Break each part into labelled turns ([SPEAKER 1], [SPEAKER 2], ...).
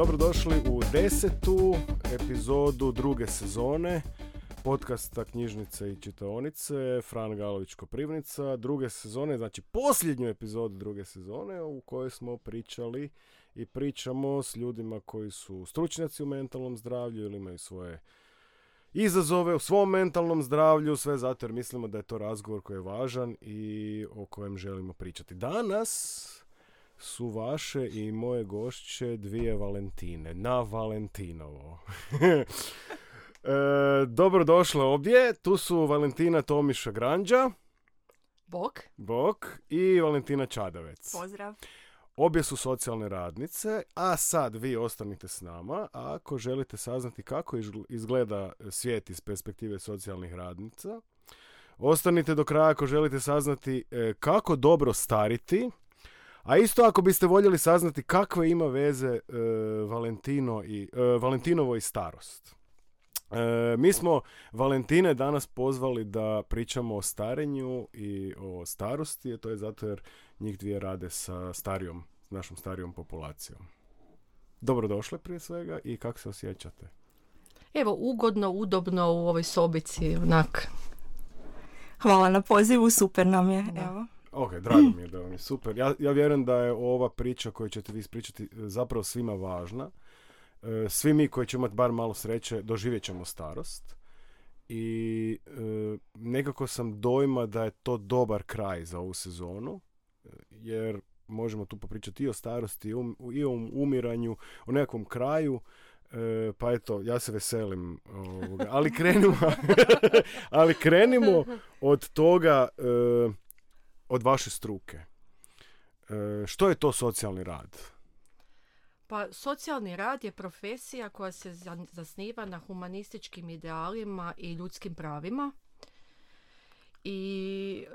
[SPEAKER 1] Dobrodošli u desetu epizodu druge sezone podcasta Knjižnice i čitaonice Fran Galović Koprivnica druge sezone, znači posljednju epizodu druge sezone u kojoj smo pričali i pričamo s ljudima koji su stručnjaci u mentalnom zdravlju ili imaju svoje izazove u svom mentalnom zdravlju, sve zato jer mislimo da je to razgovor koji je važan i o kojem želimo pričati. Danas su vaše i moje gošće dvije Valentine, na Valentinovo. e, dobrodošle obje, tu su Valentina Tomiša Granđa.
[SPEAKER 2] Bok.
[SPEAKER 1] Bok i Valentina Čadavec.
[SPEAKER 2] Pozdrav.
[SPEAKER 1] Obje su socijalne radnice, a sad vi ostanite s nama. A ako želite saznati kako izgleda svijet iz perspektive socijalnih radnica, ostanite do kraja ako želite saznati e, kako dobro stariti, a isto ako biste voljeli saznati kakve ima veze e, Valentino i, e, Valentinovo i starost. mi smo Valentine danas pozvali da pričamo o starenju i o starosti, to je zato jer njih dvije rade sa starijom, našom starijom populacijom. Dobrodošle prije svega i kako se osjećate?
[SPEAKER 2] Evo, ugodno, udobno u ovoj sobici, onak.
[SPEAKER 3] Hvala na pozivu, super nam je, evo.
[SPEAKER 1] Ok, drago mi je da vam je super. Ja, ja vjerujem da je ova priča koju ćete vi ispričati zapravo svima važna. E, svi mi koji ćemo imati bar malo sreće doživjet ćemo starost. I e, nekako sam dojma da je to dobar kraj za ovu sezonu jer možemo tu popričati i o starosti i o umiranju, o nekakvom kraju. E, pa eto, ja se veselim. Ovoga. Ali krenimo, ali krenimo od toga, e, od vaše struke. E, što je to socijalni rad?
[SPEAKER 2] Pa socijalni rad je profesija koja se zasniva na humanističkim idealima i ljudskim pravima. I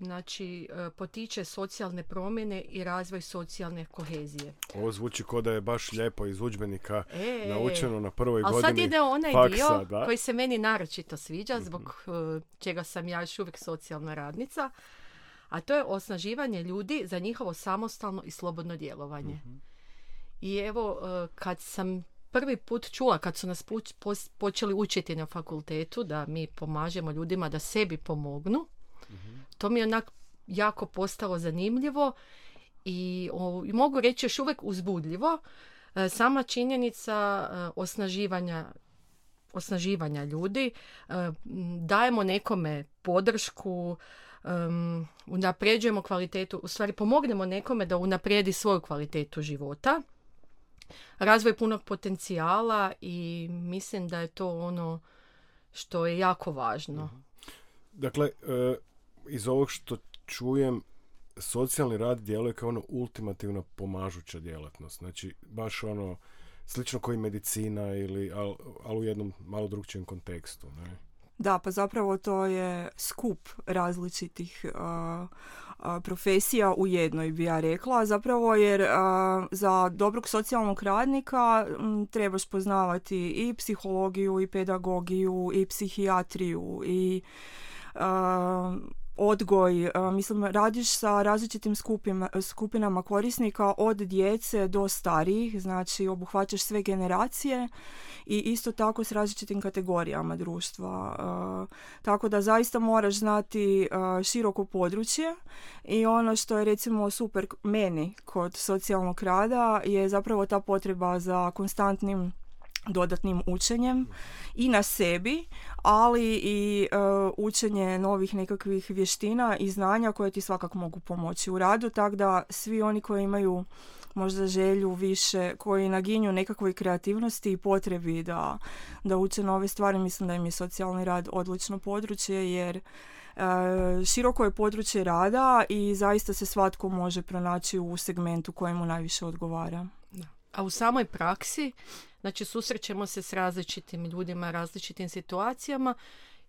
[SPEAKER 2] znači e, potiče socijalne promjene i razvoj socijalne kohezije.
[SPEAKER 1] Ovo zvuči kao da je baš lijepo iz udžbenika e, naučeno na prvoj
[SPEAKER 2] godini.
[SPEAKER 1] Ali
[SPEAKER 2] sad ide onaj dio koji se meni naročito sviđa, mhm. zbog e, čega sam ja još uvijek socijalna radnica, a to je osnaživanje ljudi za njihovo samostalno i slobodno djelovanje. Mhm. I evo, kad sam prvi put čula, kad su nas počeli učiti na fakultetu, da mi pomažemo ljudima da sebi pomognu, to mi je onak jako postalo zanimljivo i, i mogu reći još uvijek uzbudljivo. E, sama činjenica e, osnaživanja osnaživanja ljudi, e, dajemo nekome podršku, um, unapređujemo kvalitetu, u stvari pomognemo nekome da unaprijedi svoju kvalitetu života, razvoj punog potencijala i mislim da je to ono što je jako važno. Mhm.
[SPEAKER 1] Dakle, iz ovog što čujem, socijalni rad djeluje kao ono ultimativno pomažuća djelatnost. Znači, baš ono, slično koji medicina ili, ali al u jednom malo drugčijem kontekstu. Ne?
[SPEAKER 3] Da, pa zapravo to je skup različitih profesija u jednoj bi ja rekla. Zapravo jer za dobrog socijalnog radnika trebaš poznavati i psihologiju i pedagogiju i psihijatriju i odgoj, mislim radiš sa različitim skupima, skupinama korisnika od djece do starijih, znači obuhvaćaš sve generacije i isto tako s različitim kategorijama društva. Tako da zaista moraš znati široko područje i ono što je recimo super meni kod socijalnog rada je zapravo ta potreba za konstantnim dodatnim učenjem i na sebi, ali i e, učenje novih nekakvih vještina i znanja koje ti svakako mogu pomoći u radu, tako da svi oni koji imaju možda želju više, koji naginju nekakvoj kreativnosti i potrebi da, da uče nove stvari, mislim da im je socijalni rad odlično područje jer e, široko je područje rada i zaista se svatko može pronaći u segmentu kojemu najviše odgovara.
[SPEAKER 2] A u samoj praksi Znači susrećemo se s različitim ljudima, različitim situacijama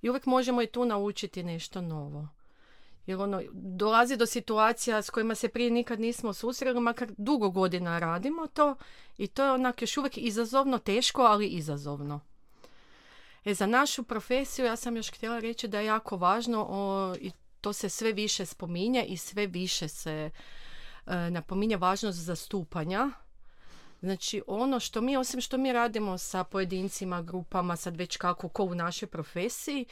[SPEAKER 2] i uvijek možemo i tu naučiti nešto novo. Jer ono, dolazi do situacija s kojima se prije nikad nismo susreli, makar dugo godina radimo to i to je onak još uvijek izazovno, teško, ali izazovno. E, za našu profesiju ja sam još htjela reći da je jako važno o, i to se sve više spominje i sve više se e, napominje važnost zastupanja Znači ono što mi, osim što mi radimo sa pojedincima, grupama, sad već kako ko u našoj profesiji,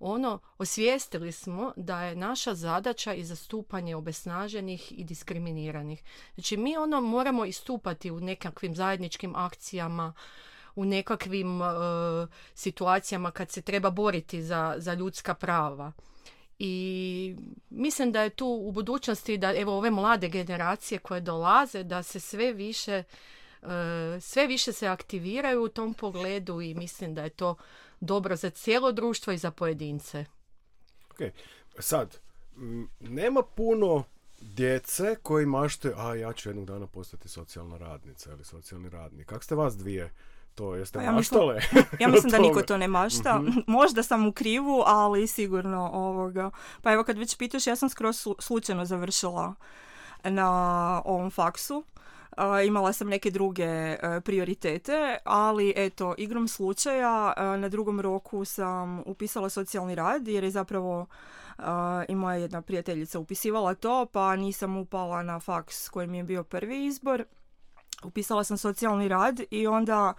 [SPEAKER 2] ono osvijestili smo da je naša zadaća i zastupanje obesnaženih i diskriminiranih. Znači mi ono moramo istupati u nekakvim zajedničkim akcijama, u nekakvim e, situacijama kad se treba boriti za, za ljudska prava. I mislim da je tu u budućnosti da evo ove mlade generacije koje dolaze da se sve više sve više se aktiviraju u tom pogledu i mislim da je to dobro za cijelo društvo i za pojedince.
[SPEAKER 1] Ok, sad, nema puno djece koji mašte, a ja ću jednog dana postati socijalna radnica ili socijalni radnik. Kako ste vas dvije to jeste pa ja maštale?
[SPEAKER 3] Mislim, ja mislim da niko to ne mašta. Mhm. Možda sam u krivu, ali sigurno ovoga. Pa evo kad već pitaš, ja sam skroz slučajno završila na ovom faksu. Imala sam neke druge e, prioritete, ali eto, igrom slučaja e, na drugom roku sam upisala socijalni rad jer je zapravo i moja jedna prijateljica upisivala to, pa nisam upala na faks koji mi je bio prvi izbor. Upisala sam socijalni rad i onda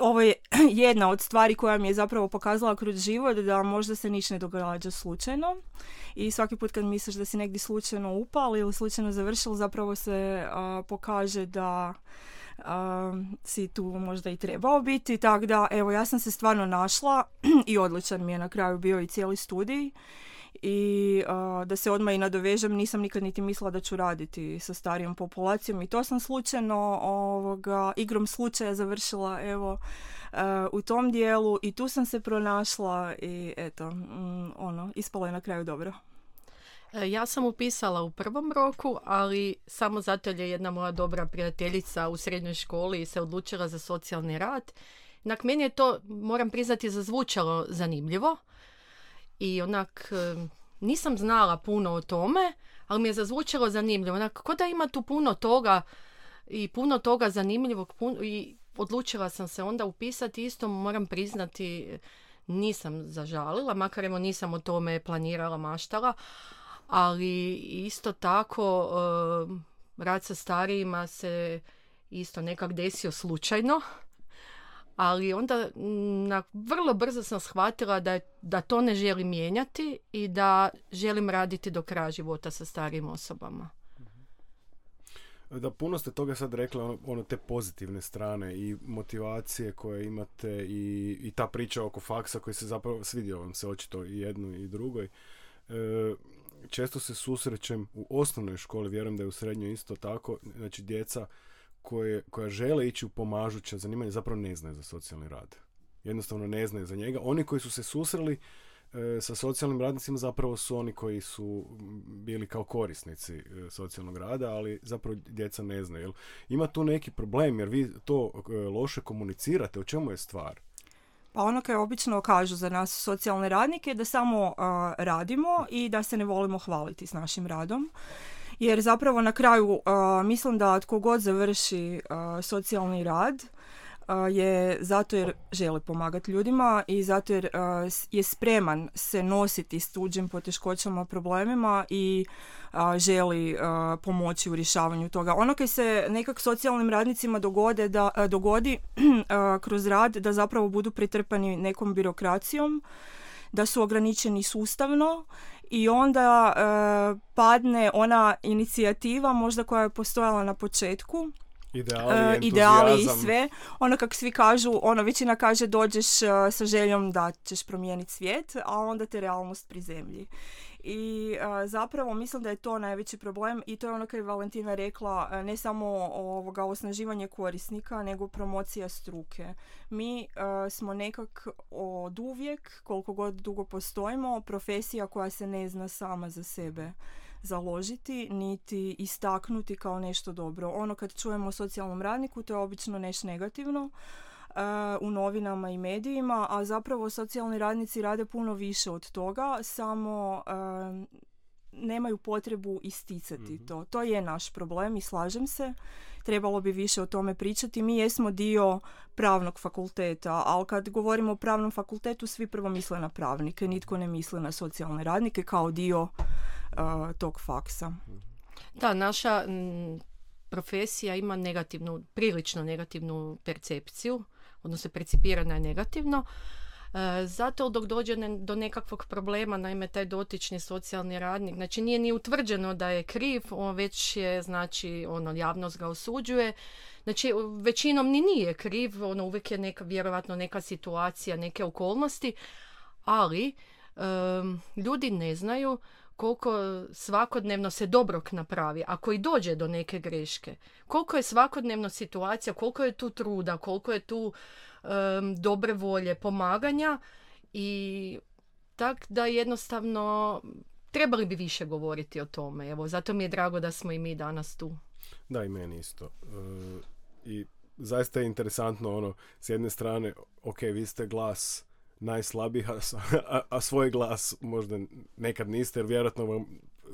[SPEAKER 3] ovo je jedna od stvari koja mi je zapravo pokazala kroz život da možda se niš ne događa slučajno. I svaki put kad misliš da si negdje slučajno upal ili slučajno završil zapravo se pokaže da si tu možda i trebao biti. Tako da evo ja sam se stvarno našla i odličan mi je na kraju bio i cijeli studij i da se odmah i nadovežem, nisam nikad niti mislila da ću raditi sa starijom populacijom i to sam slučajno ovoga, igrom slučaja završila evo u tom dijelu i tu sam se pronašla i eto, mm, ono, ispalo je na kraju dobro.
[SPEAKER 2] E, ja sam upisala u prvom roku, ali samo zato je jedna moja dobra prijateljica u srednjoj školi se odlučila za socijalni rad. Nak meni je to, moram priznati, zazvučalo zanimljivo i onak nisam znala puno o tome, ali mi je zazvučalo zanimljivo. Onak, ko da ima tu puno toga i puno toga zanimljivog i odlučila sam se onda upisati isto, moram priznati, nisam zažalila, makar evo nisam o tome planirala, maštala, ali isto tako rad sa starijima se isto nekak desio slučajno ali onda mm, na, vrlo brzo sam shvatila da, da to ne želim mijenjati i da želim raditi do kraja života sa starijim osobama.
[SPEAKER 1] Da, puno ste toga sad rekla, ono, ono, te pozitivne strane i motivacije koje imate i, i ta priča oko faksa koji se zapravo svidio vam se očito i jednoj i drugoj. E, često se susrećem u osnovnoj školi, vjerujem da je u srednjoj isto tako, znači djeca koje, koja žele ići u pomažuća zanimanja zapravo ne znaju za socijalni rad. Jednostavno ne znaju za njega. Oni koji su se susreli e, sa socijalnim radnicima zapravo su oni koji su bili kao korisnici e, socijalnog rada, ali zapravo djeca ne znaju. Ima tu neki problem jer vi to e, loše komunicirate. O čemu je stvar?
[SPEAKER 3] Pa ono koje obično kažu za nas socijalne radnike da samo radimo i da se ne volimo hvaliti s našim radom jer zapravo na kraju mislim da tko god završi socijalni rad je zato jer želi pomagati ljudima i zato jer je spreman se nositi s tuđim poteškoćama, problemima i želi pomoći u rješavanju toga. Ono kaj se nekak socijalnim radnicima dogode da, dogodi kroz rad da zapravo budu pretrpani nekom birokracijom, da su ograničeni sustavno i onda e, padne ona inicijativa možda koja je postojala na početku
[SPEAKER 1] Ideali, e, ideali
[SPEAKER 3] i sve. Ono kako svi kažu, ono većina kaže dođeš uh, sa željom da ćeš promijeniti svijet, a onda te realnost prizemlji. I zapravo mislim da je to najveći problem i to je ono kad je Valentina rekla ne samo ovoga osnaživanje korisnika nego promocija struke. Mi smo nekak od uvijek, koliko god dugo postojimo, profesija koja se ne zna sama za sebe založiti niti istaknuti kao nešto dobro. Ono kad čujemo o socijalnom radniku to je obično nešto negativno u novinama i medijima, a zapravo socijalni radnici rade puno više od toga, samo nemaju potrebu isticati mhm. to. To je naš problem i slažem se. Trebalo bi više o tome pričati. Mi jesmo dio pravnog fakulteta, ali kad govorimo o pravnom fakultetu svi prvo misle na pravnike, nitko ne misli na socijalne radnike kao dio tog faksa.
[SPEAKER 2] Da, naša profesija ima negativnu, prilično negativnu percepciju, odnosno percipirana je negativno. E, zato dok dođe do nekakvog problema, naime taj dotični socijalni radnik, znači nije ni utvrđeno da je kriv, on već je, znači, ono, javnost ga osuđuje, znači većinom ni nije kriv, ono uvijek je neka, vjerojatno neka situacija, neke okolnosti, ali ljudi ne znaju koliko svakodnevno se dobrog napravi, ako i dođe do neke greške. Koliko je svakodnevno situacija, koliko je tu truda, koliko je tu dobre volje, pomaganja i tak da jednostavno trebali bi više govoriti o tome. Evo, zato mi je drago da smo i mi danas tu.
[SPEAKER 1] Da, i meni isto. E, I zaista je interesantno ono, s jedne strane, ok, vi ste glas najslabijih, a, a, svoj glas možda nekad niste, jer vjerojatno vam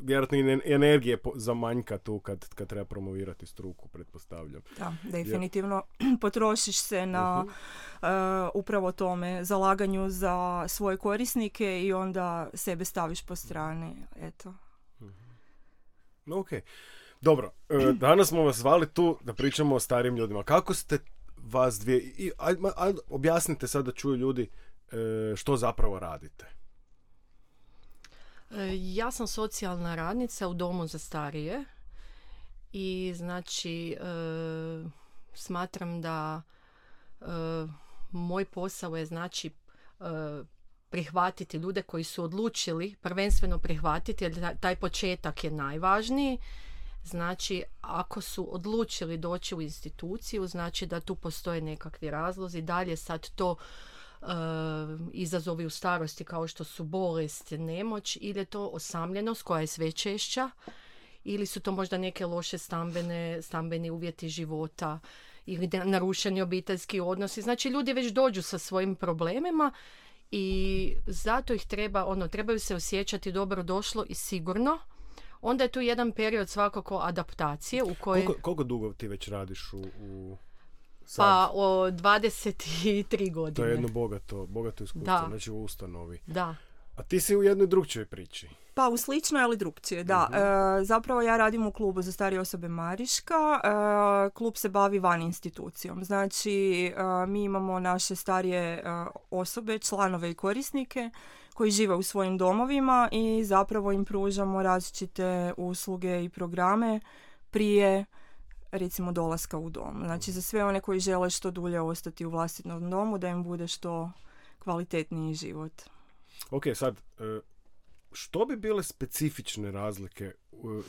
[SPEAKER 1] vjerojatno i energije za manjka tu kad, kad treba promovirati struku, pretpostavljam.
[SPEAKER 3] Da, definitivno potrošiš se na uh upravo tome zalaganju za svoje korisnike i onda sebe staviš po strani. Eto.
[SPEAKER 1] uh Ok. Dobro, e, danas smo vas zvali tu da pričamo o starijim ljudima. Kako ste vas dvije... I, aj, aj, objasnite sad da čuju ljudi što zapravo radite?
[SPEAKER 2] E, ja sam socijalna radnica u domu za starije i znači e, smatram da moj posao je znači prihvatiti ljude koji su odlučili, prvenstveno prihvatiti jer taj početak je najvažniji. Znači, ako su odlučili doći u instituciju, znači da tu postoje nekakvi razlozi. Dalje sad to izazovi u starosti kao što su bolest, nemoć ili je to osamljenost koja je sve češća ili su to možda neke loše stambene, stambeni uvjeti života ili narušeni obiteljski odnosi. Znači ljudi već dođu sa svojim problemima i zato ih treba, ono, trebaju se osjećati dobro došlo i sigurno. Onda je tu jedan period svakako adaptacije u kojoj...
[SPEAKER 1] Koliko, koliko dugo ti već radiš u, u
[SPEAKER 2] Sad. Pa o 23 godine.
[SPEAKER 1] To je jedno bogato, bogato iskustvo, da. znači u ustanovi.
[SPEAKER 2] Da.
[SPEAKER 1] A ti si u jednoj drugčijoj priči.
[SPEAKER 3] Pa u sličnoj, ali drugčije, da. Mhm. E, zapravo ja radim u klubu za starije osobe Mariška. E, klub se bavi van institucijom. Znači, e, mi imamo naše starije osobe, članove i korisnike koji žive u svojim domovima i zapravo im pružamo različite usluge i programe prije recimo dolaska u dom. Znači za sve one koji žele što dulje ostati u vlastitom domu da im bude što kvalitetniji život.
[SPEAKER 1] Ok, sad, e, što bi bile specifične razlike,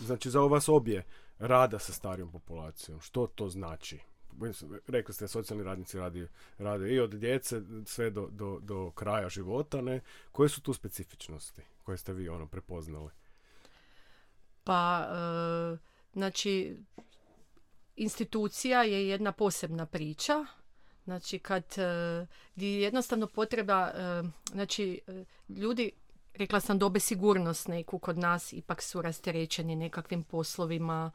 [SPEAKER 1] znači za vas obje, rada sa starijom populacijom? Što to znači? Rekli ste, socijalni radnici radi, rade i od djece sve do, do, do kraja života, ne? Koje su tu specifičnosti koje ste vi ono prepoznali?
[SPEAKER 2] Pa, e, znači, institucija je jedna posebna priča. Znači kad je jednostavno potreba, e, znači e, ljudi, rekla sam dobe sigurnost neku kod nas, ipak su rasterećeni nekakvim poslovima,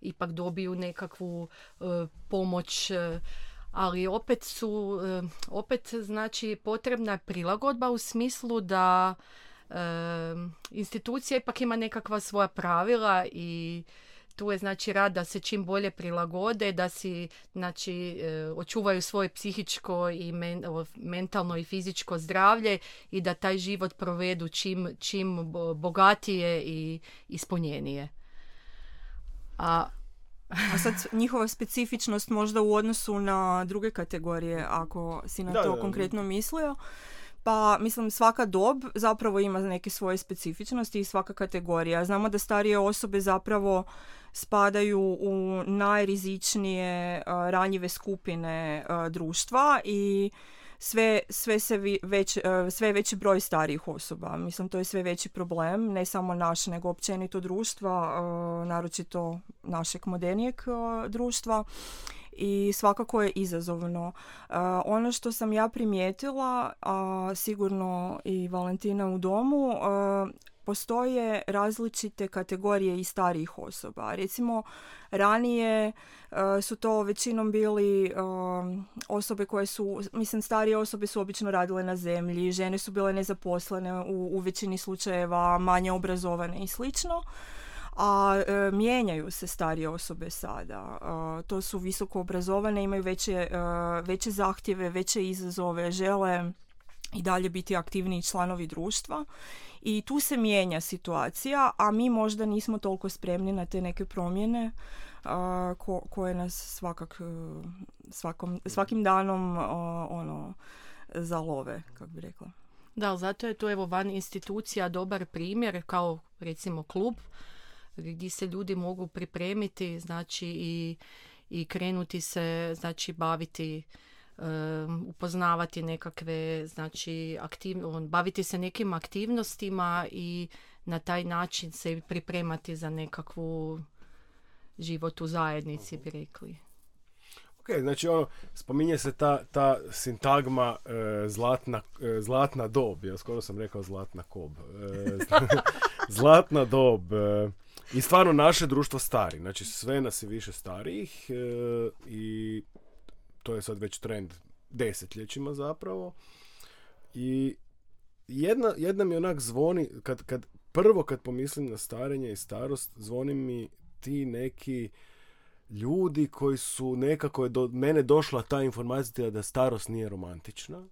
[SPEAKER 2] ipak dobiju nekakvu e, pomoć, ali opet su, opet znači potrebna prilagodba u smislu da institucija ipak ima nekakva svoja pravila i tu je znači rad da se čim bolje prilagode, da si znači e, očuvaju svoje psihičko i mentalno i fizičko zdravlje i da taj život provedu čim, čim bogatije i ispunjenije. A
[SPEAKER 3] a sad njihova specifičnost možda u odnosu na druge kategorije, ako si na to konkretno mislio. Pa, mislim, svaka dob zapravo ima neke svoje specifičnosti i svaka kategorija. Znamo da starije osobe zapravo spadaju u najrizičnije ranjive skupine društva i sve, sve, se već, sve veći broj starijih osoba. Mislim, to je sve veći problem, ne samo naš, nego općenito društva, naročito našeg modernijeg društva i svakako je izazovno. ono što sam ja primijetila, a sigurno i Valentina u domu, postoje različite kategorije i starijih osoba. Recimo, ranije uh, su to većinom bili osobe koje su, mislim, starije osobe su obično radile na zemlji, žene su bile nezaposlene u, u većini slučajeva, manje obrazovane i slično a e, mijenjaju se starije osobe sada. to su visoko obrazovane, imaju veće, veće zahtjeve, veće izazove, žele i dalje biti aktivniji članovi društva i tu se mijenja situacija, a mi možda nismo toliko spremni na te neke promjene ko, koje nas svakak, svakom, svakim danom ono zalove, kako bi rekla.
[SPEAKER 2] Da, zato je to evo van institucija dobar primjer kao recimo klub gdje se ljudi mogu pripremiti znači i, i krenuti se znači baviti upoznavati nekakve znači aktiv, baviti se nekim aktivnostima i na taj način se pripremati za nekakvu život u zajednici bi rekli.
[SPEAKER 1] Ok, znači ono, spominje se ta, ta sintagma e, zlatna, e, zlatna dob, ja skoro sam rekao zlatna kob. E, zlatna dob. I stvarno naše društvo stari, znači sve nas je više starijih i to je sad već trend desetljećima zapravo. I jedna, jedna mi onak zvoni, kad, kad, prvo kad pomislim na starenje i starost, zvoni mi ti neki ljudi koji su nekako je do mene došla ta informacija da starost nije romantična.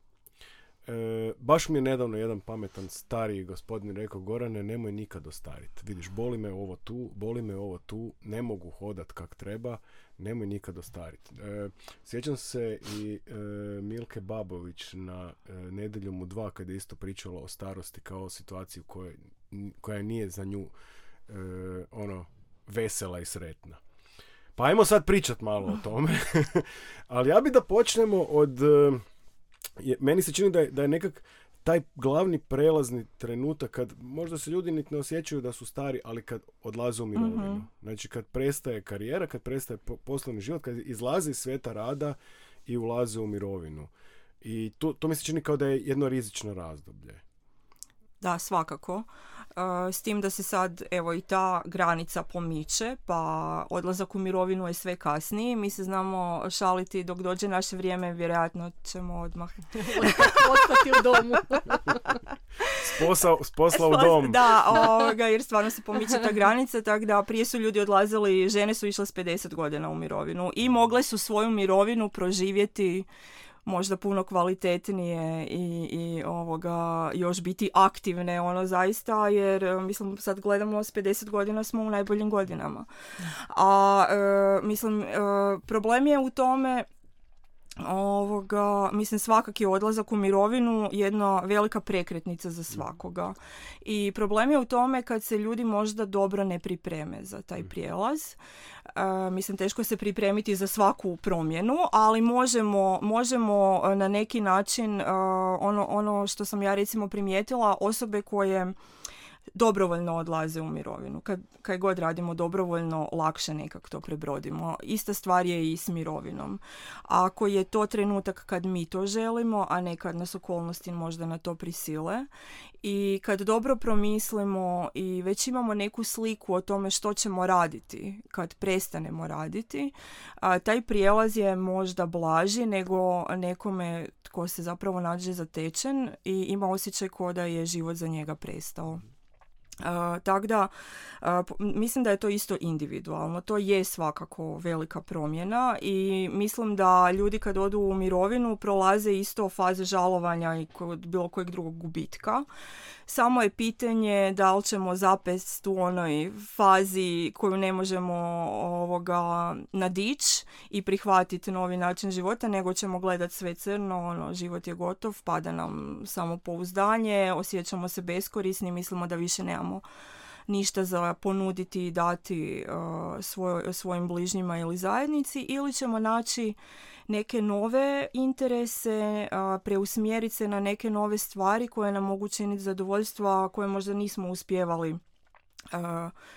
[SPEAKER 1] E, baš mi je nedavno jedan pametan stariji gospodin rekao Gorane nemoj nikad ostariti. Vidiš, boli me ovo tu, boli me ovo tu, ne mogu hodat kak treba, nemoj nikad ostariti. E, sjećam se i e, Milke Babović na e, Nedeljom u dva kada je isto pričala o starosti kao situaciju koja, koja nije za nju e, ono vesela i sretna. Pa ajmo sad pričat malo o tome. Ali ja bi da počnemo od... E, meni se čini da je, da je nekak taj glavni prelazni trenutak kad možda se ljudi niti ne osjećaju da su stari, ali kad odlaze u mirovinu. uh Znači kad prestaje karijera, kad prestaje poslovni život, kad izlaze iz sveta rada i ulaze u mirovinu. I to, to mi se čini kao da je jedno rizično razdoblje.
[SPEAKER 3] Da, svakako. S tim da se sad evo i ta granica pomiče, pa odlazak u mirovinu je sve kasniji. Mi se znamo šaliti dok dođe naše vrijeme, vjerojatno ćemo odmah
[SPEAKER 2] ostati u domu.
[SPEAKER 1] s posla u dom.
[SPEAKER 3] Da, ovoga, jer stvarno se pomiče ta granica, tako da prije su ljudi odlazili, žene su išle s 50 godina u mirovinu i mogle su svoju mirovinu proživjeti možda puno kvalitetnije i, i ovoga još biti aktivne ono zaista jer e, mislim sad gledamo s 50 godina smo u najboljim godinama. A e, mislim e, problem je u tome ovoga, mislim svakak je odlazak u mirovinu jedna velika prekretnica za svakoga. I problem je u tome kad se ljudi možda dobro ne pripreme za taj mm. prijelaz. E, mislim, teško se pripremiti za svaku promjenu, ali možemo, možemo e, na neki način e, ono, ono što sam ja recimo primijetila, osobe koje dobrovoljno odlaze u mirovinu. Kad, kad god radimo dobrovoljno, lakše nekak to prebrodimo. Ista stvar je i s mirovinom. Ako je to trenutak kad mi to želimo, a ne kad nas okolnosti možda na to prisile i kad dobro promislimo i već imamo neku sliku o tome što ćemo raditi kad prestanemo raditi, a, taj prijelaz je možda blaži nego nekome tko se zapravo nađe zatečen i ima osjećaj kao da je život za njega prestao. Uh, tako da mislim da je to isto individualno. To je svakako velika promjena i mislim da ljudi kad odu u mirovinu prolaze isto faze žalovanja i kod bilo kojeg drugog gubitka. Samo je pitanje da li ćemo zapest u onoj fazi koju ne možemo ovoga nadići i prihvatiti novi način života, nego ćemo gledati sve crno, ono, život je gotov, pada nam samo pouzdanje, osjećamo se beskorisni, mislimo da više nemamo ništa za ponuditi i dati uh, svojim bližnjima ili zajednici ili ćemo naći neke nove interese, preusmjeriti se na neke nove stvari koje nam mogu činiti zadovoljstva koje možda nismo uspjevali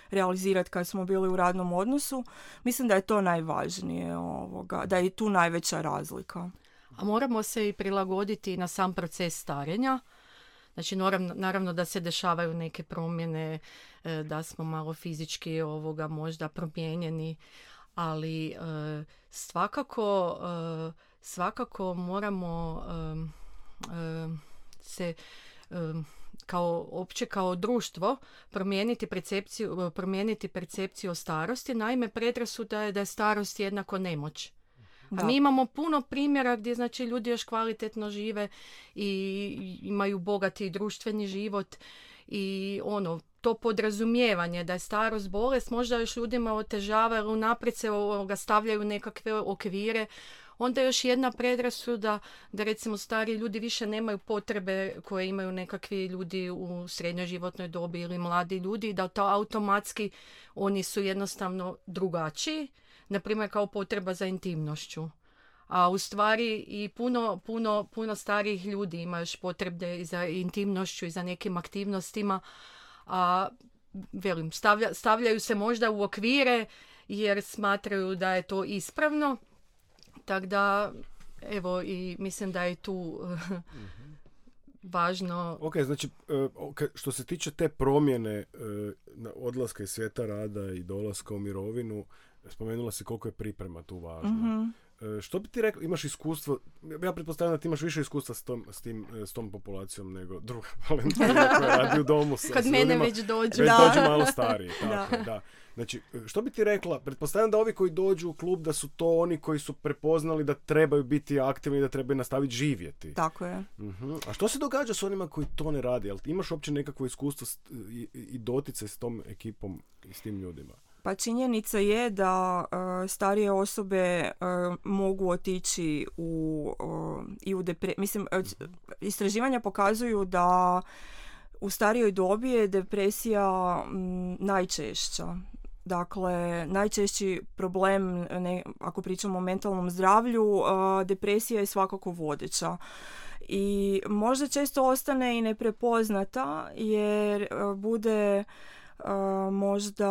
[SPEAKER 3] realizirati kad smo bili u radnom odnosu. Mislim da je to najvažnije, ovoga, da je tu najveća razlika.
[SPEAKER 2] A moramo se i prilagoditi na sam proces starenja. Znači, naravno da se dešavaju neke promjene, e, da smo malo fizički ovoga možda promijenjeni, ali e, svakako e, svakako moramo se kao opće kao društvo promijeniti percepciju, promijeniti percepciju o starosti. Naime, predrasuda je da je starost jednako nemoć. A mi imamo puno primjera gdje znači ljudi još kvalitetno žive i imaju bogati društveni život i ono to podrazumijevanje da je starost bolest možda još ljudima otežava jer unaprijed se ga stavljaju nekakve okvire. Onda još jedna predrasuda da recimo stari ljudi više nemaju potrebe koje imaju nekakvi ljudi u srednjoj životnoj dobi ili mladi ljudi da to automatski oni su jednostavno drugačiji na primjer kao potreba za intimnošću. A u stvari i puno, puno, puno starijih ljudi ima još potrebe za intimnošću i za nekim aktivnostima, a velim, stavlja, stavljaju se možda u okvire jer smatraju da je to ispravno, tako da evo i mislim da je tu važno...
[SPEAKER 1] Ok, znači e, što se tiče te promjene e, odlaska iz svijeta rada i dolaska u mirovinu, spomenula se koliko je priprema tu važna. mm E, što bi ti rekao, imaš iskustvo, ja pretpostavljam da ti imaš više iskustva s tom, s tim, e, s tom populacijom nego druga Valentina koja radi u domu
[SPEAKER 2] Kad mene već dođu.
[SPEAKER 1] Već dođu malo stariji, tako, da. Znači, što bi ti rekla, pretpostavljam da ovi koji dođu u klub da su to oni koji su prepoznali da trebaju biti aktivni, da trebaju nastaviti živjeti.
[SPEAKER 3] Tako je.
[SPEAKER 1] uh A što se događa s onima koji to ne radi? Jel imaš uopće nekakvo iskustvo i, i dotice s tom ekipom i s tim ljudima?
[SPEAKER 3] Pa činjenica je da uh, starije osobe e, mogu otići u, i u depre... Mislim, istraživanja pokazuju da u starijoj dobi je depresija m, najčešća. Dakle, najčešći problem, ne, ako pričamo o mentalnom zdravlju, depresija je svakako vodeća. I možda često ostane i neprepoznata jer bude možda,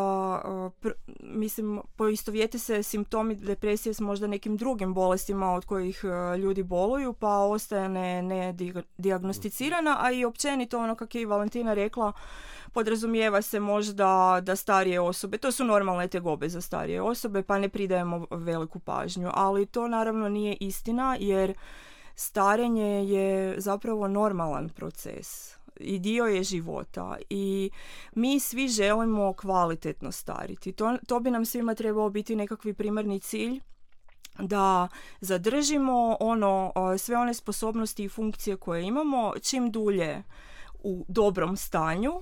[SPEAKER 3] pr- mislim, poistovijete se simptomi depresije s možda nekim drugim bolestima od kojih ljudi boluju, pa ostaje ne, ne diagnosticirana, a i općenito ono kako je i Valentina rekla, podrazumijeva se možda da starije osobe, to su normalne tegobe za starije osobe, pa ne pridajemo veliku pažnju, ali to naravno nije istina jer starenje je zapravo normalan proces i dio je života i mi svi želimo kvalitetno stariti. To, to bi nam svima trebao biti nekakvi primarni cilj da zadržimo ono sve one sposobnosti i funkcije koje imamo čim dulje u dobrom stanju,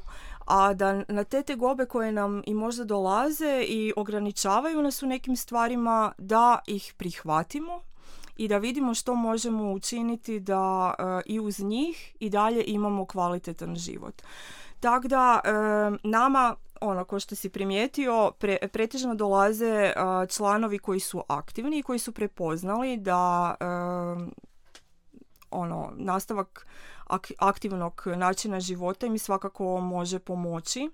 [SPEAKER 3] a da na te tegobe koje nam i možda dolaze i ograničavaju nas u nekim stvarima da ih prihvatimo i da vidimo što možemo učiniti da e, i uz njih i dalje imamo kvalitetan život. Tako da e, nama ono ko što si primijetio pre, pretežno dolaze e, članovi koji su aktivni i koji su prepoznali da ono nastavak aktivnog načina života im svakako može pomoći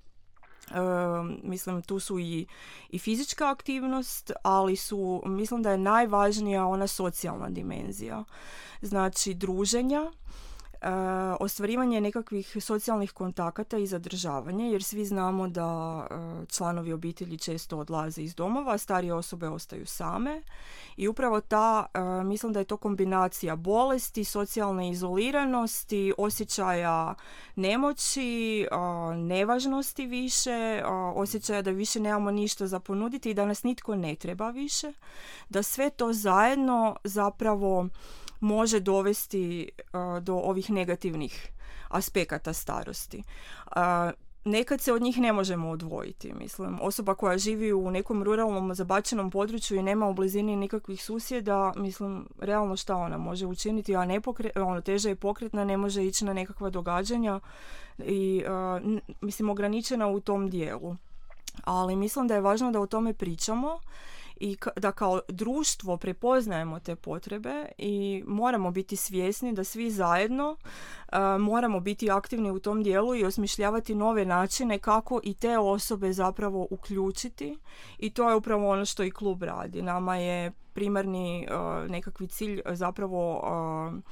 [SPEAKER 3] mislim tu su i, i fizička aktivnost, ali su, mislim da je najvažnija ona socijalna dimenzija. Znači druženja, ostvarivanje nekakvih socijalnih kontakata i zadržavanje, jer svi znamo da članovi obitelji često odlaze iz domova, starije osobe ostaju same. I upravo ta, mislim da je to kombinacija bolesti, socijalne izoliranosti, osjećaja nemoći, nevažnosti više, osjećaja da više nemamo ništa za ponuditi i da nas nitko ne treba više, da sve to zajedno zapravo može dovesti do ovih negativnih aspekata starosti. nekad se od njih ne možemo odvojiti, mislim. Osoba koja živi u nekom ruralnom zabačenom području i nema u blizini nikakvih susjeda, mislim, realno šta ona može učiniti, a nepokre, ono, teže je pokretna, ne može ići na nekakva događanja i, mislim, ograničena u tom dijelu. Ali mislim da je važno da o tome pričamo i da kao društvo prepoznajemo te potrebe i moramo biti svjesni da svi zajedno uh, moramo biti aktivni u tom dijelu i osmišljavati nove načine kako i te osobe zapravo uključiti i to je upravo ono što i klub radi. Nama je primarni uh, nekakvi cilj zapravo uh,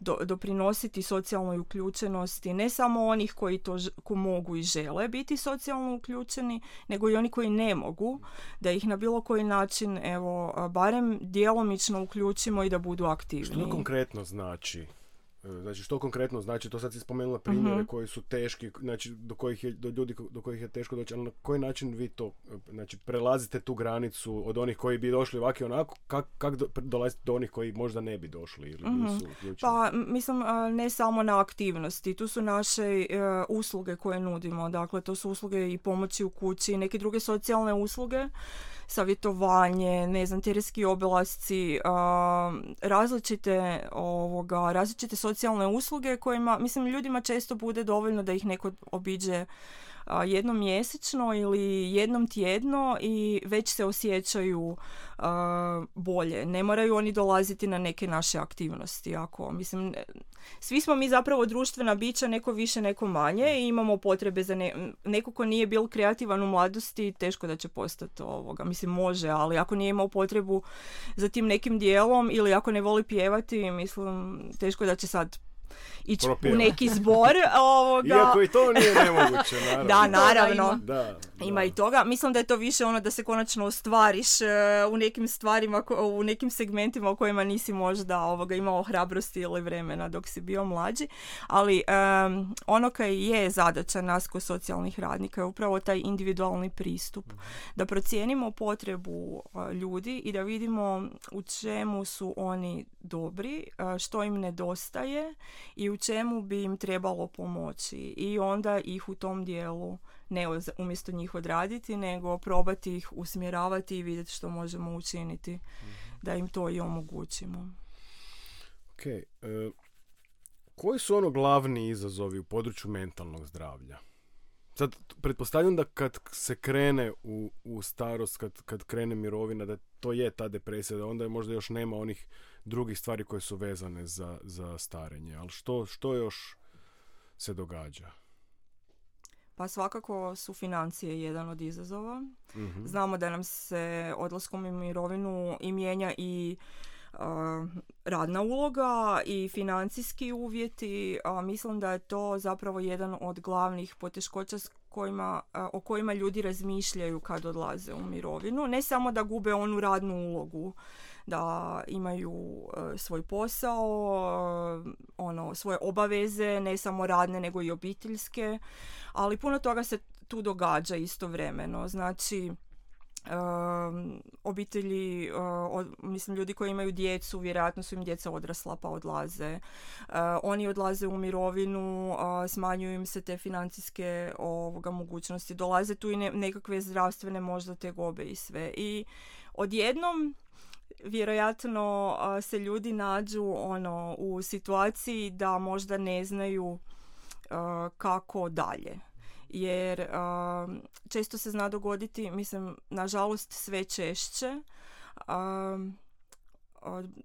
[SPEAKER 3] do, doprinositi socijalnoj uključenosti ne samo onih koji to ko mogu i žele biti socijalno uključeni, nego i oni koji ne mogu, da ih na bilo koji način evo barem djelomično uključimo i da budu aktivni.
[SPEAKER 1] Što konkretno znači Znači što konkretno znači, to sad si spomenula primjere uh koji su teški, znači do kojih je, do ljudi do kojih je teško doći, ali na koji način vi to, znači prelazite tu granicu od onih koji bi došli ovako i onako, kak, kak do, dolazite do onih koji možda ne bi došli ili uh nisu
[SPEAKER 3] Pa mislim ne samo na aktivnosti, tu su naše usluge koje nudimo, dakle to su usluge i pomoći u kući, neke druge socijalne usluge savjetovanje, ne znam, terenski obilasci, različite, ovoga, različite socijalne usluge kojima, mislim, ljudima često bude dovoljno da ih neko obiđe jednom mjesečno ili jednom tjedno i već se osjećaju bolje. Ne moraju oni dolaziti na neke naše aktivnosti. Ako, mislim, svi smo mi zapravo društvena bića, neko više, neko manje i imamo potrebe za ne, neko ko nije bil kreativan u mladosti, teško da će postati ovoga. Mislim, može, ali ako nije imao potrebu za tim nekim dijelom ili ako ne voli pjevati, mislim, teško da će sad ići u neki zbor. Ovoga.
[SPEAKER 1] Iako i to nije nemoguće, naravno.
[SPEAKER 3] da, naravno. Da, Ima i toga. Mislim da je to više ono da se konačno ostvariš e, u nekim stvarima, u nekim segmentima u kojima nisi možda ovoga, imao hrabrosti ili vremena dok si bio mlađi. Ali ono kaj je zadaća nas ko socijalnih radnika je upravo taj individualni pristup. Da procijenimo potrebu e, ljudi i da vidimo u čemu su oni dobri, e, što im nedostaje i u čemu bi im trebalo pomoći i onda ih u tom dijelu ne umjesto njih odraditi, nego probati ih usmjeravati i vidjeti što možemo učiniti mhm. da im to i omogućimo.
[SPEAKER 1] Ok. E, koji su ono glavni izazovi u području mentalnog zdravlja? Sad, pretpostavljam da kad se krene u, u starost, kad, kad krene mirovina, da to je ta depresija, da onda je možda još nema onih drugih stvari koje su vezane za, za starenje. Ali što, što još se događa?
[SPEAKER 3] Pa svakako su financije jedan od izazova. mm Znamo da nam se odlaskom u mirovinu i mijenja i radna uloga i financijski uvjeti. A mislim da je to zapravo jedan od glavnih poteškoća s kojima, o kojima ljudi razmišljaju kad odlaze u mirovinu. Ne samo da gube onu radnu ulogu, da imaju e, svoj posao, e, ono, svoje obaveze, ne samo radne nego i obiteljske, ali puno toga se tu događa istovremeno. Znači, Um, obitelji, uh, mislim ljudi koji imaju djecu, vjerojatno su im djeca odrasla pa odlaze. Uh, oni odlaze u mirovinu, uh, smanjuju im se te financijske ovoga mogućnosti, dolaze tu i nekakve zdravstvene možda te gobe i sve. I odjednom vjerojatno se ljudi nađu ono u situaciji da možda ne znaju kako dalje. Jer često se zna dogoditi mislim nažalost sve češće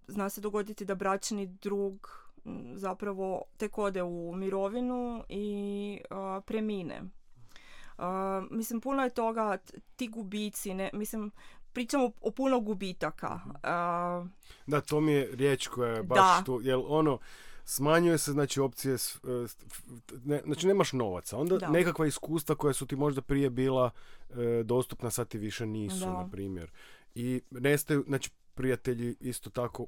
[SPEAKER 3] zna se dogoditi da bračni drug zapravo tek ode u mirovinu i premine. Mislim puno je toga ti gubici ne mislim pričamo o puno gubitaka. Uh,
[SPEAKER 1] da, to mi je riječ koja je baš tu, jer ono, smanjuje se znači opcije, e, ne, znači nemaš novaca, onda da. nekakva iskustva koja su ti možda prije bila e, dostupna, sad ti više nisu, na primjer. I nestaju, znači prijatelji isto tako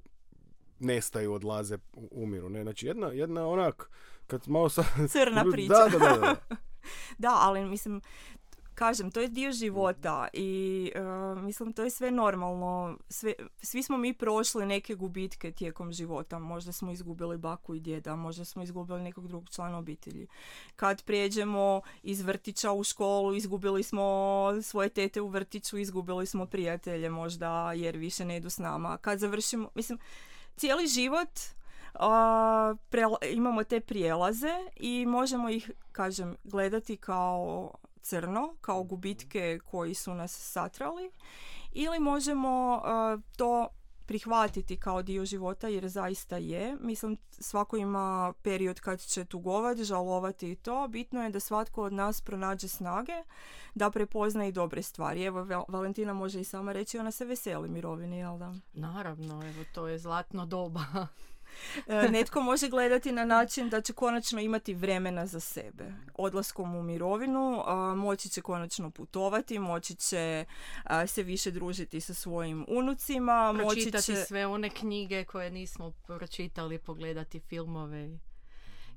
[SPEAKER 1] nestaju, odlaze, umiru, ne, znači jedna, jedna onak, kad malo sa...
[SPEAKER 3] Crna priča.
[SPEAKER 1] Da, da, da. da.
[SPEAKER 3] da, ali mislim, kažem, to je dio života i uh, mislim to je sve normalno. Sve, svi smo mi prošli neke gubitke tijekom života. Možda smo izgubili baku i djeda, možda smo izgubili nekog drugog člana obitelji. Kad prijeđemo iz vrtića u školu, izgubili smo svoje tete u vrtiću, izgubili smo prijatelje možda jer više ne idu s nama. Kad završimo, mislim, cijeli život uh, imamo te prijelaze i možemo ih, kažem, gledati kao crno kao gubitke koji su nas satrali ili možemo uh, to prihvatiti kao dio života jer zaista je. Mislim, svako ima period kad će tugovati, žalovati i to. Bitno je da svatko od nas pronađe snage da prepozna i dobre stvari. Evo, Valentina može i sama reći, ona se veseli mirovini, jel da?
[SPEAKER 2] Naravno, evo, to je zlatno doba.
[SPEAKER 3] E, netko može gledati na način da će konačno imati vremena za sebe. Odlaskom u mirovinu moći će konačno putovati, moći će se više družiti sa svojim unucima.
[SPEAKER 2] Pročitati moći će... sve one knjige koje nismo pročitali, pogledati filmove.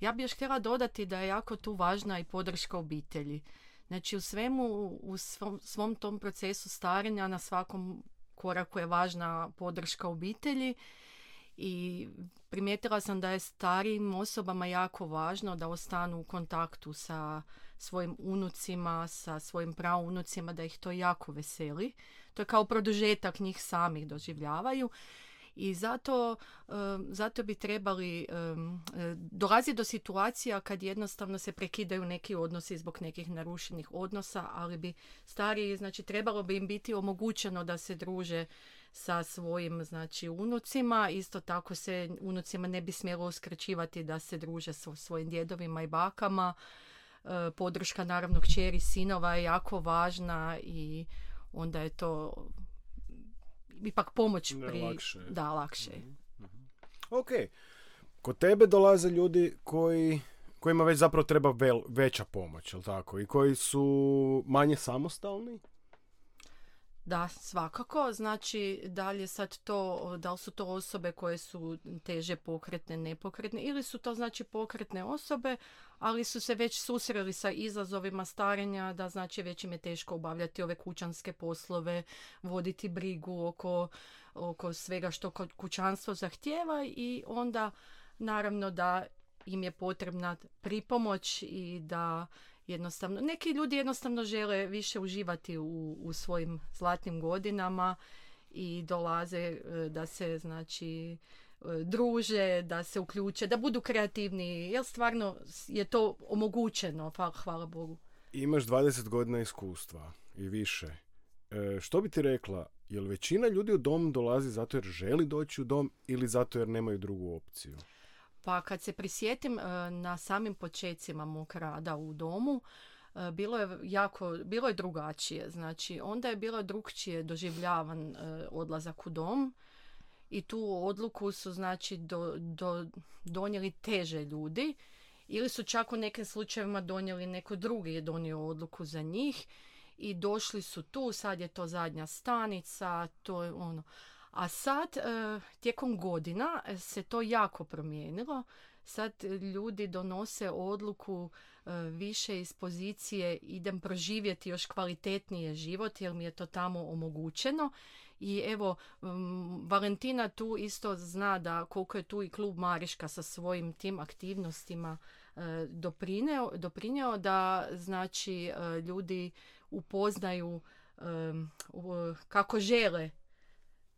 [SPEAKER 2] Ja bih još htjela dodati da je jako tu važna i podrška obitelji. Znači u svemu, u svom, svom tom procesu starenja na svakom koraku je važna podrška obitelji i primijetila sam da je starijim osobama jako važno da ostanu u kontaktu sa svojim unucima, sa svojim praunucima, da ih to jako veseli. To je kao produžetak njih samih doživljavaju i zato, zato bi trebali dolazi do situacija kad jednostavno se prekidaju neki odnosi zbog nekih narušenih odnosa, ali bi stariji, znači trebalo bi im biti omogućeno da se druže sa svojim znači unucima. Isto tako se unucima ne bi smjelo uskraćivati da se druže sa svojim djedovima i bakama. E, podrška naravno kćeri sinova je jako važna i onda je to ipak pomoć pri...
[SPEAKER 1] lakše.
[SPEAKER 2] Da, lakše. mm
[SPEAKER 1] Ok. Kod tebe dolaze ljudi koji kojima već zapravo treba vel, veća pomoć, jel tako? I koji su manje samostalni?
[SPEAKER 2] Da, svakako. Znači, dalje sad to, da li su to osobe koje su teže pokretne, nepokretne, ili su to znači pokretne osobe, ali su se već susreli sa izazovima starenja, da znači već im je teško obavljati ove kućanske poslove, voditi brigu oko, oko svega što kućanstvo zahtjeva i onda naravno da im je potrebna pripomoć i da jednostavno, neki ljudi jednostavno žele više uživati u, u svojim zlatnim godinama i dolaze e, da se znači e, druže, da se uključe, da budu kreativni, jer stvarno je to omogućeno, hvala Bogu.
[SPEAKER 1] Imaš 20 godina iskustva i više. E, što bi ti rekla, jel većina ljudi u dom dolazi zato jer želi doći u dom ili zato jer nemaju drugu opciju?
[SPEAKER 2] Pa kad se prisjetim e, na samim počecima mog rada u domu, e, bilo je jako, bilo je drugačije. Znači, onda je bilo drugčije doživljavan e, odlazak u dom i tu odluku su znači do, do, donijeli teže ljudi ili su čak u nekim slučajevima donijeli neko drugi je donio odluku za njih i došli su tu, sad je to zadnja stanica, to je ono. A sad, e, tijekom godina e, se to jako promijenilo. Sad ljudi donose odluku e, više iz pozicije idem proživjeti još kvalitetnije život jer mi je to tamo omogućeno. I evo, Valentina tu isto zna da koliko je tu i klub Mariška sa svojim tim aktivnostima doprineo, doprineo da znači ljudi upoznaju kako žele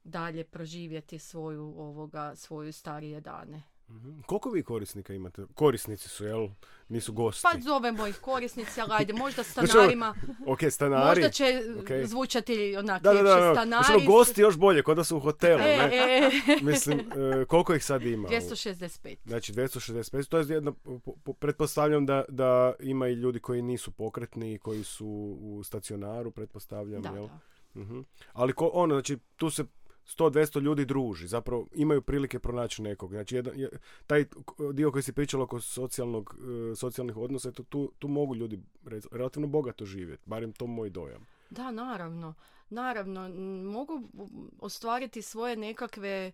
[SPEAKER 2] dalje proživjeti svoju ovoga svoju starije dane.
[SPEAKER 1] mm Koliko vi korisnika imate? Korisnici su, jel? Nisu gosti.
[SPEAKER 2] Pa zovemo ih korisnici, ali ajde, možda znači, stanarima.
[SPEAKER 1] ok, stanari.
[SPEAKER 2] Možda će okay. zvučati onak
[SPEAKER 1] da, da, da, da. stanari. Znači, gosti još bolje, kod da su u hotelu, e, ne? E. Mislim, uh, koliko ih sad ima?
[SPEAKER 2] 265.
[SPEAKER 1] Znači, 265. To je jedno, pretpostavljam da, da ima i ljudi koji nisu pokretni, koji su u stacionaru, pretpostavljam, da, jel? Da. uh Ali ko, ono, znači, tu se 100-200 ljudi druži, zapravo imaju prilike pronaći nekog. Znači, jedan, taj dio koji si pričala oko socijalnog, e, socijalnih odnosa, to, tu, tu mogu ljudi relativno bogato živjeti, barem to moj dojam.
[SPEAKER 2] Da, naravno. Naravno, mogu ostvariti svoje nekakve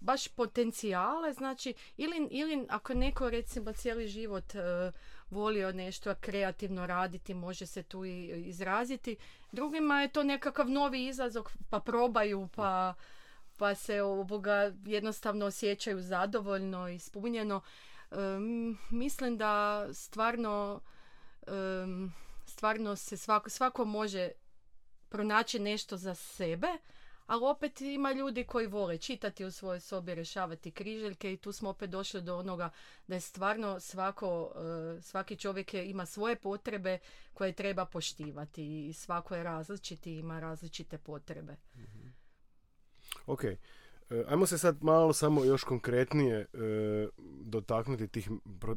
[SPEAKER 2] baš potencijale, znači, ili, ili ako neko recimo cijeli život e, volio nešto kreativno raditi, može se tu i izraziti. Drugima je to nekakav novi izazov, pa probaju, pa, pa se ovoga jednostavno osjećaju zadovoljno, ispunjeno. Um, mislim da stvarno stvarno se svako, svako može pronaći nešto za sebe ali opet ima ljudi koji vole čitati u svojoj sobi, rješavati križeljke i tu smo opet došli do onoga da je stvarno svako, e, svaki čovjek ima svoje potrebe koje treba poštivati i svako je različiti i ima različite potrebe. mm
[SPEAKER 1] Ok. E, ajmo se sad malo samo još konkretnije e, dotaknuti tih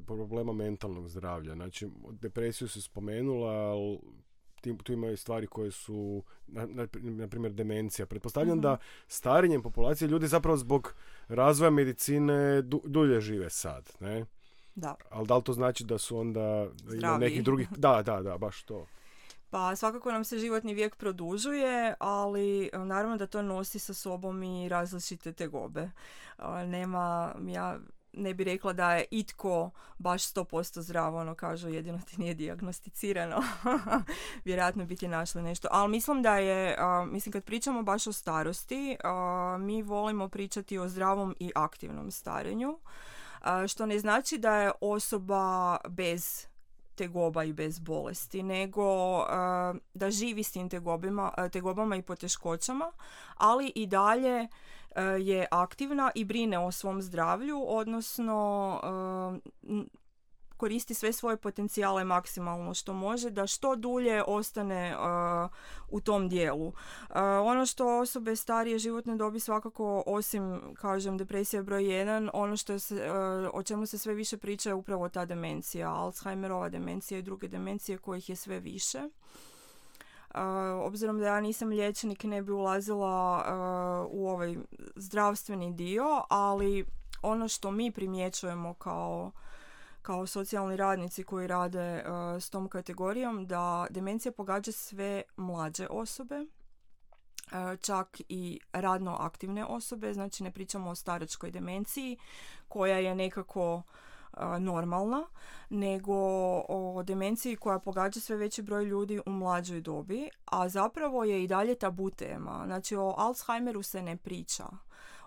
[SPEAKER 1] problema mentalnog zdravlja. Znači, depresiju se spomenula, ali tu imaju stvari koje su, na, na, primjer, demencija. Pretpostavljam da mhm. starenjem populacije ljudi zapravo zbog razvoja medicine dulje žive sad, ne?
[SPEAKER 3] Da.
[SPEAKER 1] Ali da li to znači da su onda nekih drugih... Da, da, da, baš to.
[SPEAKER 3] Pa svakako nam se životni vijek produžuje, ali e, naravno da to nosi sa sobom i različite tegobe. E, nema, ja ne bi rekla da je itko baš 100% zdravo, ono kažu jedino ti nije dijagnosticirano. Vjerojatno bi ti našli nešto. Ali mislim da je, mislim kad pričamo baš o starosti, mi volimo pričati o zdravom i aktivnom starenju. što ne znači da je osoba bez tegoba i bez bolesti, nego da živi s tim tegobima, tegobama i poteškoćama, ali i dalje je aktivna i brine o svom zdravlju, odnosno e, koristi sve svoje potencijale maksimalno što može da što dulje ostane e, u tom dijelu. ono što osobe starije životne dobi svakako osim kažem depresija broj 1, ono što se, o čemu se sve više priča je upravo ta demencija, Alzheimerova demencija i druge demencije kojih je sve više obzirom da ja nisam liječnik ne bi ulazila u ovaj zdravstveni dio, ali ono što mi primjećujemo kao kao socijalni radnici koji rade s tom kategorijom da demencija pogađa sve mlađe osobe čak i radno aktivne osobe, znači ne pričamo o staračkoj demenciji koja je nekako normalna, nego o demenciji koja pogađa sve veći broj ljudi u mlađoj dobi, a zapravo je i dalje tabu tema. Znači o Alzheimeru se ne priča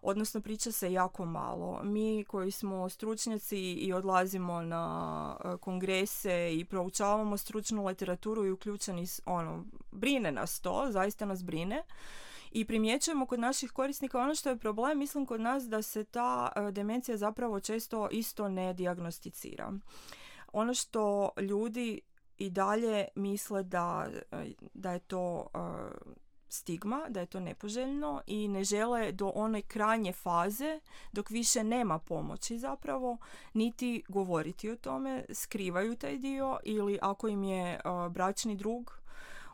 [SPEAKER 3] odnosno priča se jako malo. Mi koji smo stručnjaci i odlazimo na kongrese i proučavamo stručnu literaturu i uključeni, ono, brine nas to, zaista nas brine i primjećujemo kod naših korisnika ono što je problem, mislim kod nas da se ta e, demencija zapravo često isto ne dijagnosticira. Ono što ljudi i dalje misle da, e, da je to e, stigma, da je to nepoželjno i ne žele do one krajnje faze dok više nema pomoći zapravo niti govoriti o tome, skrivaju taj dio ili ako im je bračni drug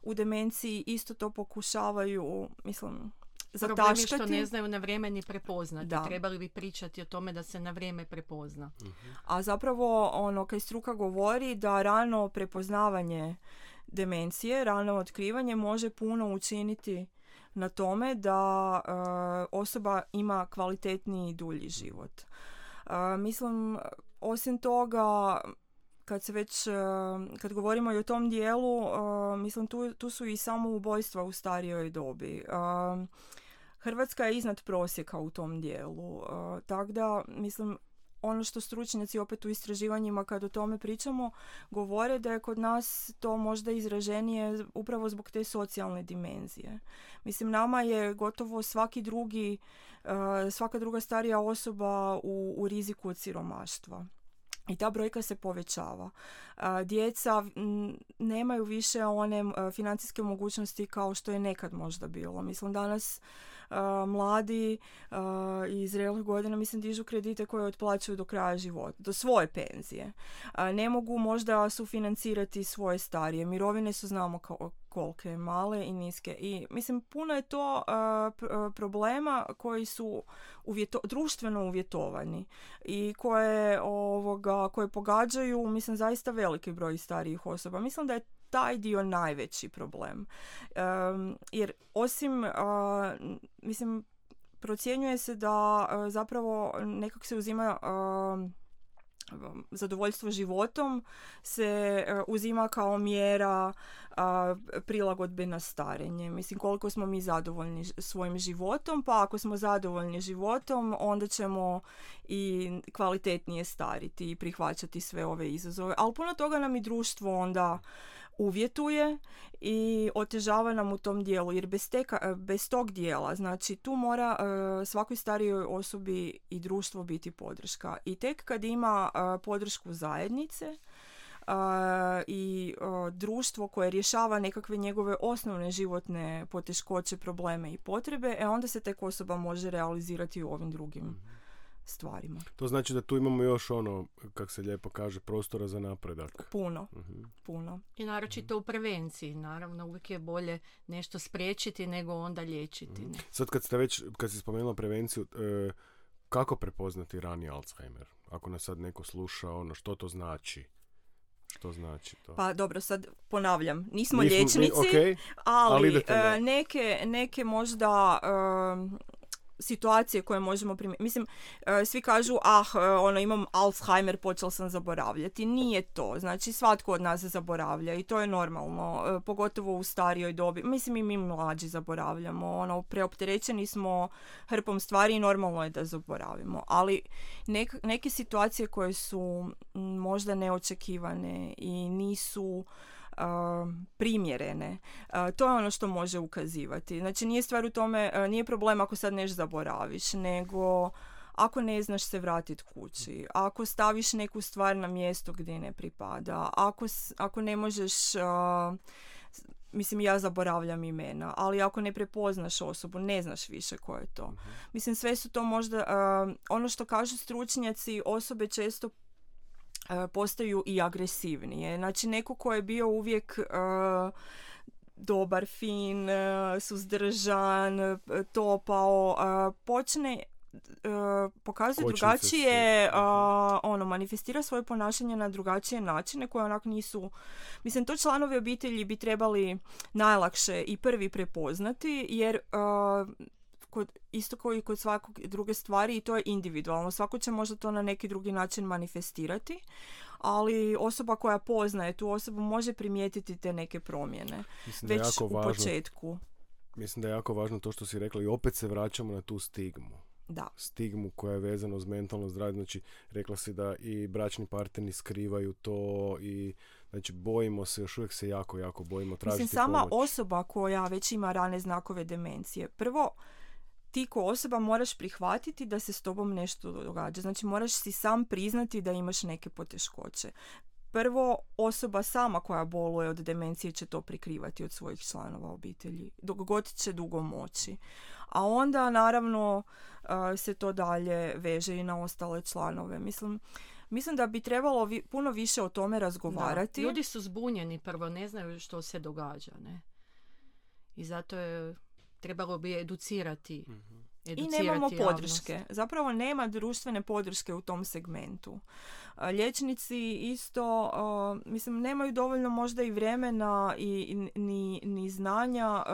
[SPEAKER 3] u demenciji isto to pokušavaju, mislim, zataškati.
[SPEAKER 2] Problem što ne znaju na vrijeme ni prepoznati. Da. Trebali bi pričati o tome da se na vrijeme prepozna.
[SPEAKER 3] Mhm. A zapravo ono kaj struka govori da rano prepoznavanje demencije, rano otkrivanje može puno učiniti na tome da e, osoba ima kvalitetniji i dulji život. Uh, mislim, osim toga, kad se već, e, kad govorimo i o tom dijelu, e, mislim tu, tu su i samo ubojstva u starijoj dobi. E, Hrvatska je iznad prosjeka u tom dijelu. Tako da, mislim, ono što stručnjaci opet u istraživanjima kad o tome pričamo govore da je kod nas to možda izraženije upravo zbog te socijalne dimenzije. Mislim, nama je gotovo svaki drugi, svaka druga starija osoba u, u riziku od siromaštva i ta brojka se povećava. Djeca nemaju više one financijske mogućnosti kao što je nekad možda bilo. Mislim, danas mladi iz zrelih godina mislim dižu kredite koje otplaćuju do kraja života, do svoje penzije. Ne mogu možda sufinancirati svoje starije. Mirovine su znamo kao kolike, male i niske. I mislim puno je to problema koji su uvjeto, društveno uvjetovani i koje ovoga koje pogađaju mislim zaista veliki broj starijih osoba. Mislim da je taj dio najveći problem. jer osim, mislim, procjenjuje se da zapravo nekak se uzima zadovoljstvo životom se uzima kao mjera prilagodbe na starenje. Mislim koliko smo mi zadovoljni svojim životom, pa ako smo zadovoljni životom, onda ćemo i kvalitetnije stariti i prihvaćati sve ove izazove. Ali puno toga nam i društvo onda uvjetuje i otežava nam u tom dijelu jer bez, teka, bez tog dijela znači tu mora uh, svakoj starijoj osobi i društvo biti podrška. I tek kad ima uh, podršku zajednice uh, i društvo koje rješava nekakve njegove osnovne životne poteškoće, probleme i potrebe, e onda se tek osoba može realizirati u ovim drugim mhm stvarima.
[SPEAKER 1] To znači da tu imamo još ono, kak se lijepo kaže, prostora za napredak.
[SPEAKER 3] Puno, uh puno.
[SPEAKER 2] I naročito u prevenciji, naravno, uvijek je bolje nešto spriječiti nego onda liječiti. uh
[SPEAKER 1] Sad kad ste već, kad si spomenula prevenciju, e, kako prepoznati rani Alzheimer? Ako nas sad neko sluša, ono, što to znači? Što znači to?
[SPEAKER 3] Pa dobro, sad ponavljam, nismo, liječnici, ali, e, neke, neke možda situacije koje možemo primijeniti. Mislim, e, svi kažu, ah, e, ono, imam Alzheimer, počeo sam zaboravljati. Nije to. Znači, svatko od nas zaboravlja i to je normalno, e, pogotovo u starijoj dobi. Mislim, i mi mlađi zaboravljamo. Ono, preopterećeni smo hrpom stvari i normalno je da zaboravimo. Ali neke situacije koje su možda neočekivane i nisu primjerene. to je ono što može ukazivati. Znači nije stvar u tome, nije problem ako sad nešto zaboraviš, nego ako ne znaš se vratiti kući, ako staviš neku stvar na mjesto gdje ne pripada, ako, ako ne možeš... mislim ja zaboravljam imena, ali ako ne prepoznaš osobu, ne znaš više ko je to. Mhm. Mislim sve su to možda, ono što kažu stručnjaci, osobe često postaju i agresivnije. Znači neko ko je bio uvijek e, dobar, fin, e, suzdržan, topao, počne pokazuje drugačije, ono, manifestira svoje ponašanje na drugačije načine koje onak nisu, mislim, to članovi obitelji bi trebali najlakše i prvi prepoznati, jer kod, isto kao i kod svakog druge stvari i to je individualno. Svako će možda to na neki drugi način manifestirati, ali osoba koja poznaje tu osobu može primijetiti te neke promjene Mislim već jako u važno, početku.
[SPEAKER 1] Mislim da je jako važno to što si rekla i opet se vraćamo na tu stigmu.
[SPEAKER 3] Da.
[SPEAKER 1] Stigmu koja je vezana uz mentalno zdravlje. Znači, rekla si da i bračni partneri skrivaju to i Znači, bojimo se, još uvijek se jako, jako bojimo tražiti
[SPEAKER 3] Mislim, sama osoba koja već ima rane znakove demencije. Prvo, ti ko osoba moraš prihvatiti da se s tobom nešto događa. Znači moraš si sam priznati da imaš neke poteškoće. Prvo, osoba sama koja boluje od demencije će to prikrivati od svojih članova obitelji, dok god će dugo moći. A onda, naravno, se to dalje veže i na ostale članove. Mislim, mislim da bi trebalo puno više o tome razgovarati.
[SPEAKER 2] Ljudi su zbunjeni prvo, ne znaju što se događa. Ne? I zato je trebalo bi educirati. mm
[SPEAKER 3] I nemamo podrške. Zapravo nema društvene podrške u tom segmentu. Liječnici isto, mislim, nemaju dovoljno možda i vremena i ni, ni znanja.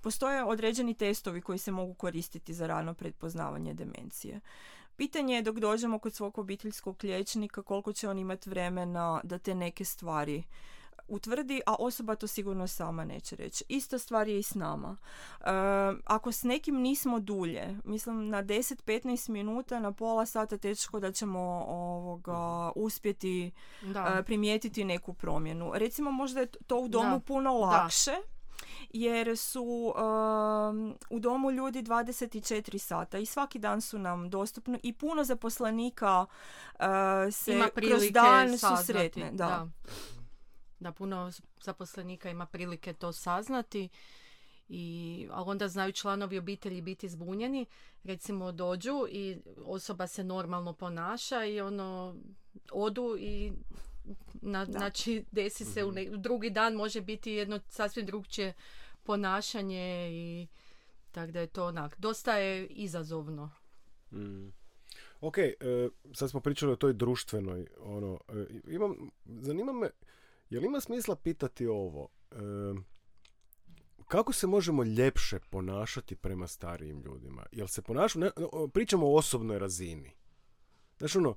[SPEAKER 3] Postoje određeni testovi koji se mogu koristiti za rano predpoznavanje demencije. Pitanje je dok dođemo kod svog obiteljskog liječnika koliko će on imati vremena da te neke stvari utvrdi, a osoba to sigurno sama neće reći. Ista stvar je i s nama. E, ako s nekim nismo dulje, mislim na 10-15 minuta, na pola sata teško da ćemo ovoga, uspjeti e, primijetiti neku promjenu. Recimo možda je to u domu puno lakše. jer su u domu ljudi 24 sata i svaki dan su nam dostupni i puno zaposlenika uh, se kroz dan susretne. Da. da
[SPEAKER 2] da puno zaposlenika ima prilike to saznati i ali onda znaju članovi obitelji biti zbunjeni recimo dođu i osoba se normalno ponaša i ono odu i na, znači desi se u mhm. drugi dan može biti jedno sasvim drugčije ponašanje i tako da je to onak dosta je izazovno
[SPEAKER 1] mm. Ok, e, sad smo pričali o toj društvenoj ono, e, imam, zanima me Jel ima smisla pitati ovo? kako se možemo ljepše ponašati prema starijim ljudima? Jel se ponašamo, pričamo o osobnoj razini. Znači ono,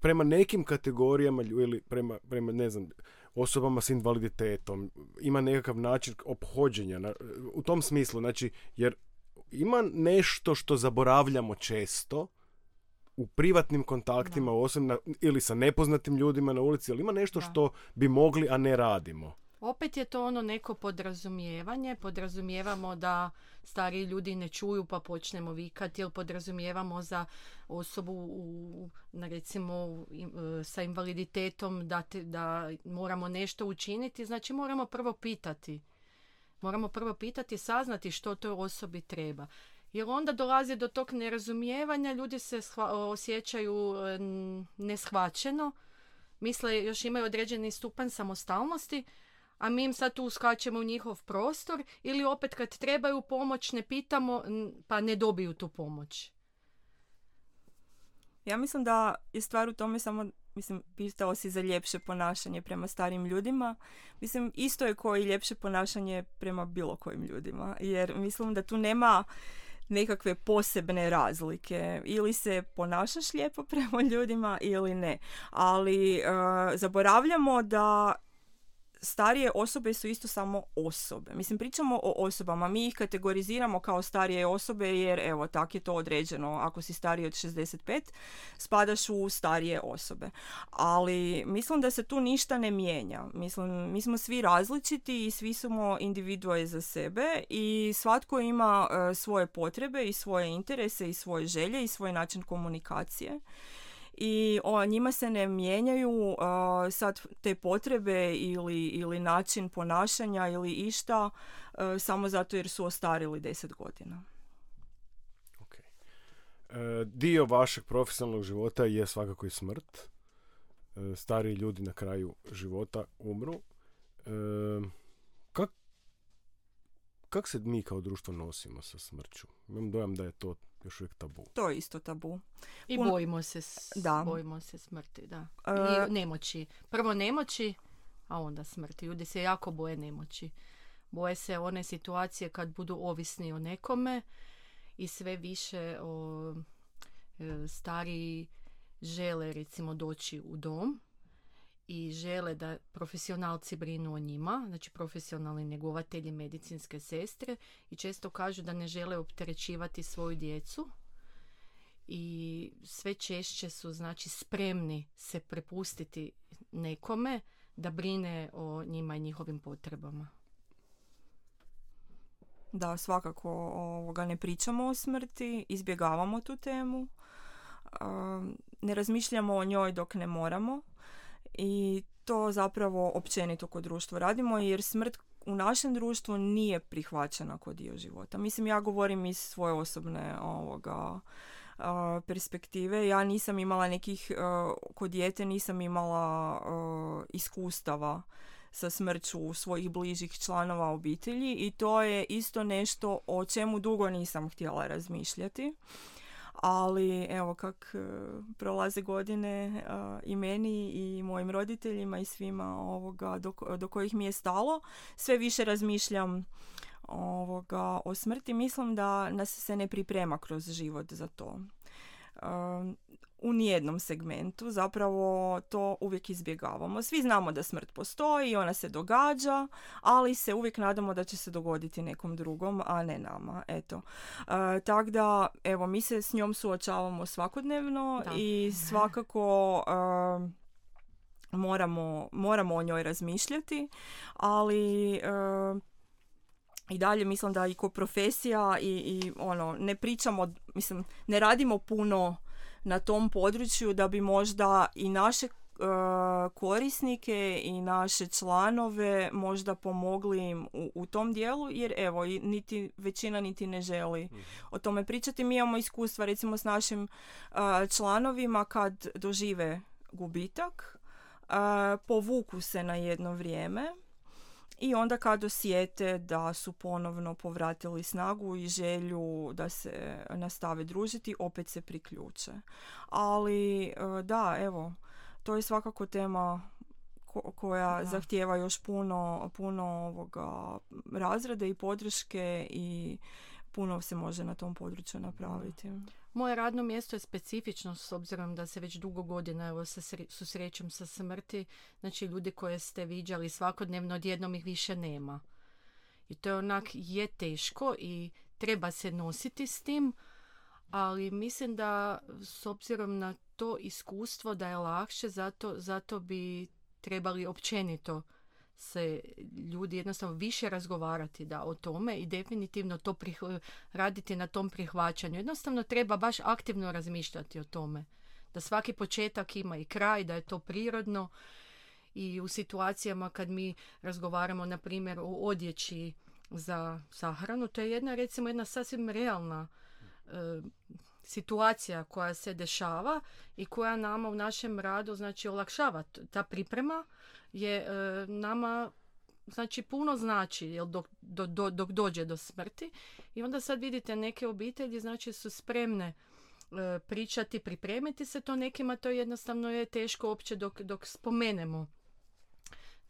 [SPEAKER 1] prema nekim kategorijama ili prema, prema ne znam, osobama s invaliditetom ima nekakav način ophođenja u tom smislu, znači, jer ima nešto što zaboravljamo često, u privatnim kontaktima osobno, ili sa nepoznatim ljudima na ulici, ali ima nešto što bi mogli, a ne radimo.
[SPEAKER 2] Opet je to ono neko podrazumijevanje, podrazumijevamo da stariji ljudi ne čuju pa počnemo vikati ili podrazumijevamo za osobu u, recimo e, sa invaliditetom da, da moramo nešto učiniti, znači moramo prvo pitati. Moramo prvo pitati, saznati što toj osobi treba Jer onda dolazi do tog nerazumijevanja, ljudi se osjećaju neshvaćeno, misle još imaju određeni stupanj samostalnosti, a mi im sad tu uskačemo u njihov prostor ili opet kad trebaju pomoć ne pitamo pa ne dobiju tu pomoć.
[SPEAKER 3] Ja mislim da je stvar u tome samo, mislim, pitao si za ljepše ponašanje prema starim ljudima. Mislim, isto je koji ljepše ponašanje prema bilo kojim ljudima. Jer mislim da tu nema nekakve posebne razlike. Ili se ponašaš lijepo prema ljudima ili ne. Ali uh, zaboravljamo da starije osobe su isto samo osobe. Mislim, pričamo o osobama, mi ih kategoriziramo kao starije osobe jer evo, tak je to određeno. Ako si stariji od 65, spadaš u starije osobe. Ali mislim da se tu ništa ne mijenja. Mislim, mi smo svi različiti i svi smo individue za sebe i svatko ima e, svoje potrebe i svoje interese i svoje želje i svoj način komunikacije i o, njima se ne mijenjaju sad te potrebe ili, ili način ponašanja ili išta samo zato jer su ostarili deset godina.
[SPEAKER 1] Okay. E, dio vašeg profesionalnog života je svakako i smrt. E, stariji ljudi na kraju života umru. E, kak se mi kao društvo nosimo sa smrću? Imam dojam da je to još uvijek tabu.
[SPEAKER 3] To je isto tabu.
[SPEAKER 2] I bojimo se, da. bojimo se smrti, da. I nemoći. Prvo nemoći, a onda smrti. Ljudi se jako boje nemoći. Boje se one situacije kad budu ovisni o nekome i sve više o e, stariji žele recimo doći u dom i žele da profesionalci brinu o njima, znači profesionalni njegovatelji, medicinske sestre i često kažu da ne žele opterećivati svoju djecu i sve češće su znači spremni se prepustiti nekome da brine o njima i njihovim potrebama.
[SPEAKER 3] Da, svakako ovoga ne pričamo o smrti, izbjegavamo tu temu, ne razmišljamo o njoj dok ne moramo i to zapravo općenito kod društva radimo jer smrt u našem društvu nije prihvaćena kod dio života. Mislim, ja govorim iz svoje osobne ovoga, perspektive. Ja nisam imala nekih, kod dijete nisam imala iskustava sa smrću svojih bližih članova obitelji i to je isto nešto o čemu dugo nisam htjela razmišljati ali evo kak e, prolaze godine e, i meni i mojim roditeljima i svima ovoga do, do kojih mi je stalo sve više razmišljam ovoga o smrti. Mislim da nas se ne priprema kroz život za to u nijednom segmentu. Zapravo to uvijek izbjegavamo. Svi znamo da smrt postoji, ona se događa, ali se uvijek nadamo da će se dogoditi nekom drugom, a ne nama. Eto. E, Tako da, evo, mi se s njom suočavamo svakodnevno i svakako e, moramo, moramo o njoj razmišljati, ali e, i dalje mislim da i ko profesija i, i ono ne pričamo mislim ne radimo puno na tom području da bi možda i naše e, korisnike i naše članove možda pomogli im u, u tom dijelu jer evo niti većina niti ne želi mhm. o tome pričati. Mi imamo iskustva recimo s našim e, članovima kad dožive gubitak, uh, povuku se na jedno vrijeme i onda kad osjete da su ponovno povratili snagu i želju da se nastave družiti, opet se priključe. Ali e, da, evo, to je svakako tema koja da. zahtjeva još puno, puno ovoga razrade i podrške i puno se može na tom području napraviti.
[SPEAKER 2] Moje radno mjesto je specifično s obzirom da se već dugo godina evo, susrećem sa smrti. Znači ljudi koje ste viđali svakodnevno odjednom ih više nema. I to je onak je teško i treba se nositi s tim, ali mislim da s obzirom na to iskustvo da je lakše, zato, zato bi trebali općenito se ljudi jednostavno više razgovarati da o tome i definitivno to raditi na tom prihvaćanju. Jednostavno treba baš aktivno razmišljati o tome. Da svaki početak ima i kraj, da je to prirodno i u situacijama kad mi razgovaramo na primjer o odjeći za sahranu. To je jedna, recimo, jedna sasvim realna e, situacija koja se dešava i koja nama u našem radu znači olakšava ta priprema je e, nama znači puno znači jel, dok, do, do, dok dođe do smrti i onda sad vidite neke obitelji znači su spremne e, pričati, pripremiti se to nekima, to jednostavno je teško uopće dok, dok spomenemo.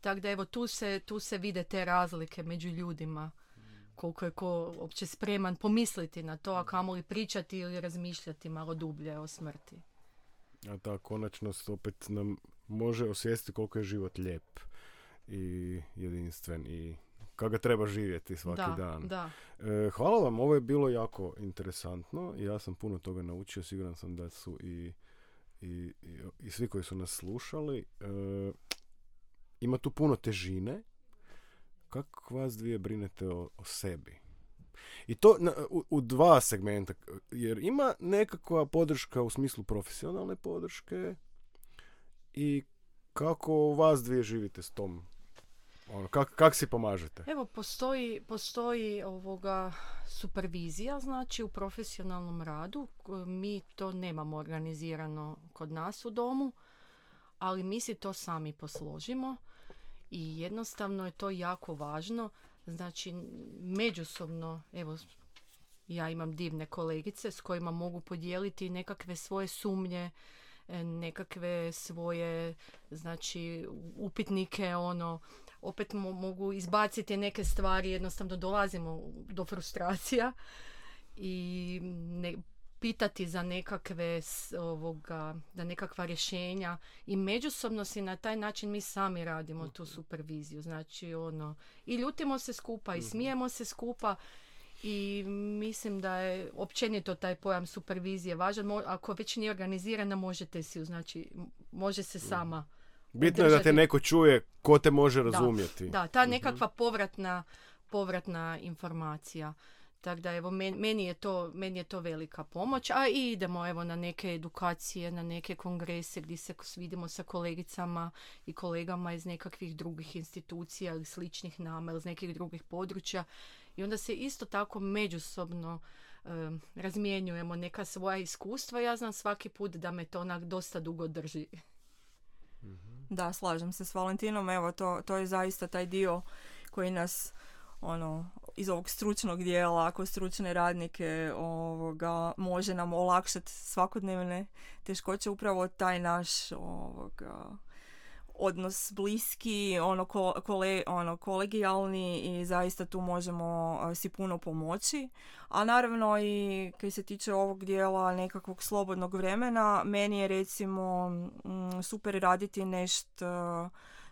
[SPEAKER 2] Tako da evo tu se, tu se vide te razlike među ljudima koliko je ko uopće spreman pomisliti na to, a kamoli pričati ili razmišljati malo dublje o smrti.
[SPEAKER 1] A ta konačnost opet nam može osvijestiti koliko je život lijep i jedinstven i kako ga treba živjeti svaki dan.
[SPEAKER 2] Da.
[SPEAKER 1] E, hvala vam, ovo je bilo jako interesantno. Ja sam puno toga naučio, siguran sam da su i, i, i, svi koji su nas slušali. E, ima tu puno težine. Kako vas dvije brinete o, o sebi? I to u, u, dva segmenta. Jer ima nekakva podrška u smislu profesionalne podrške i kako vas dvije živite s tom ono, kak, kak si pomažete?
[SPEAKER 2] Evo, postoji, postoji ovoga supervizija, znači u profesionalnom radu. Mi to nemamo organizirano kod nas u domu, ali mi si to sami posložimo i jednostavno je to jako važno. Znači, međusobno, evo, ja imam divne kolegice s kojima mogu podijeliti nekakve svoje sumnje, e, nekakve svoje, znači, upitnike, ono, opet mogu izbaciti neke stvari, jednostavno dolazimo do frustracija i ne, pitati za nekakve ovoga, da nekakva rješenja i međusobno si na taj način mi sami radimo tu superviziju. Znači ono, i ljutimo se skupa i mhm. smijemo se skupa i mislim da je općenito taj pojam supervizije važan. Ako već nije organizirana možete si, znači može se mhm. sama
[SPEAKER 1] Bitno je da te neko čuje ko te može razumjeti.
[SPEAKER 2] Da, ta mhm. nekakva povratna, povratna informacija. Tako da evo meni je, to, meni je to velika pomoć, a i idemo evo na neke edukacije, na neke kongrese gdje se vidimo sa kolegicama i kolegama iz nekakvih drugih institucija ili sličnih nama ili iz nekih drugih područja i onda se isto tako međusobno razmjenjujemo neka svoja iskustva. Ja znam svaki put da me to onak dosta dugo drži.
[SPEAKER 3] Da, slažem se s Valentinom. Evo, to, to je zaista taj dio koji nas ono, iz ovog stručnog dijela, ako stručne radnike ovoga, može nam olakšati svakodnevne teškoće, upravo taj naš ovoga, odnos bliski, ono, kole, ono kolegijalni i zaista tu možemo si puno pomoći. A naravno i kad se tiče ovog dijela nekakvog slobodnog vremena, meni je recimo mm, super raditi nešto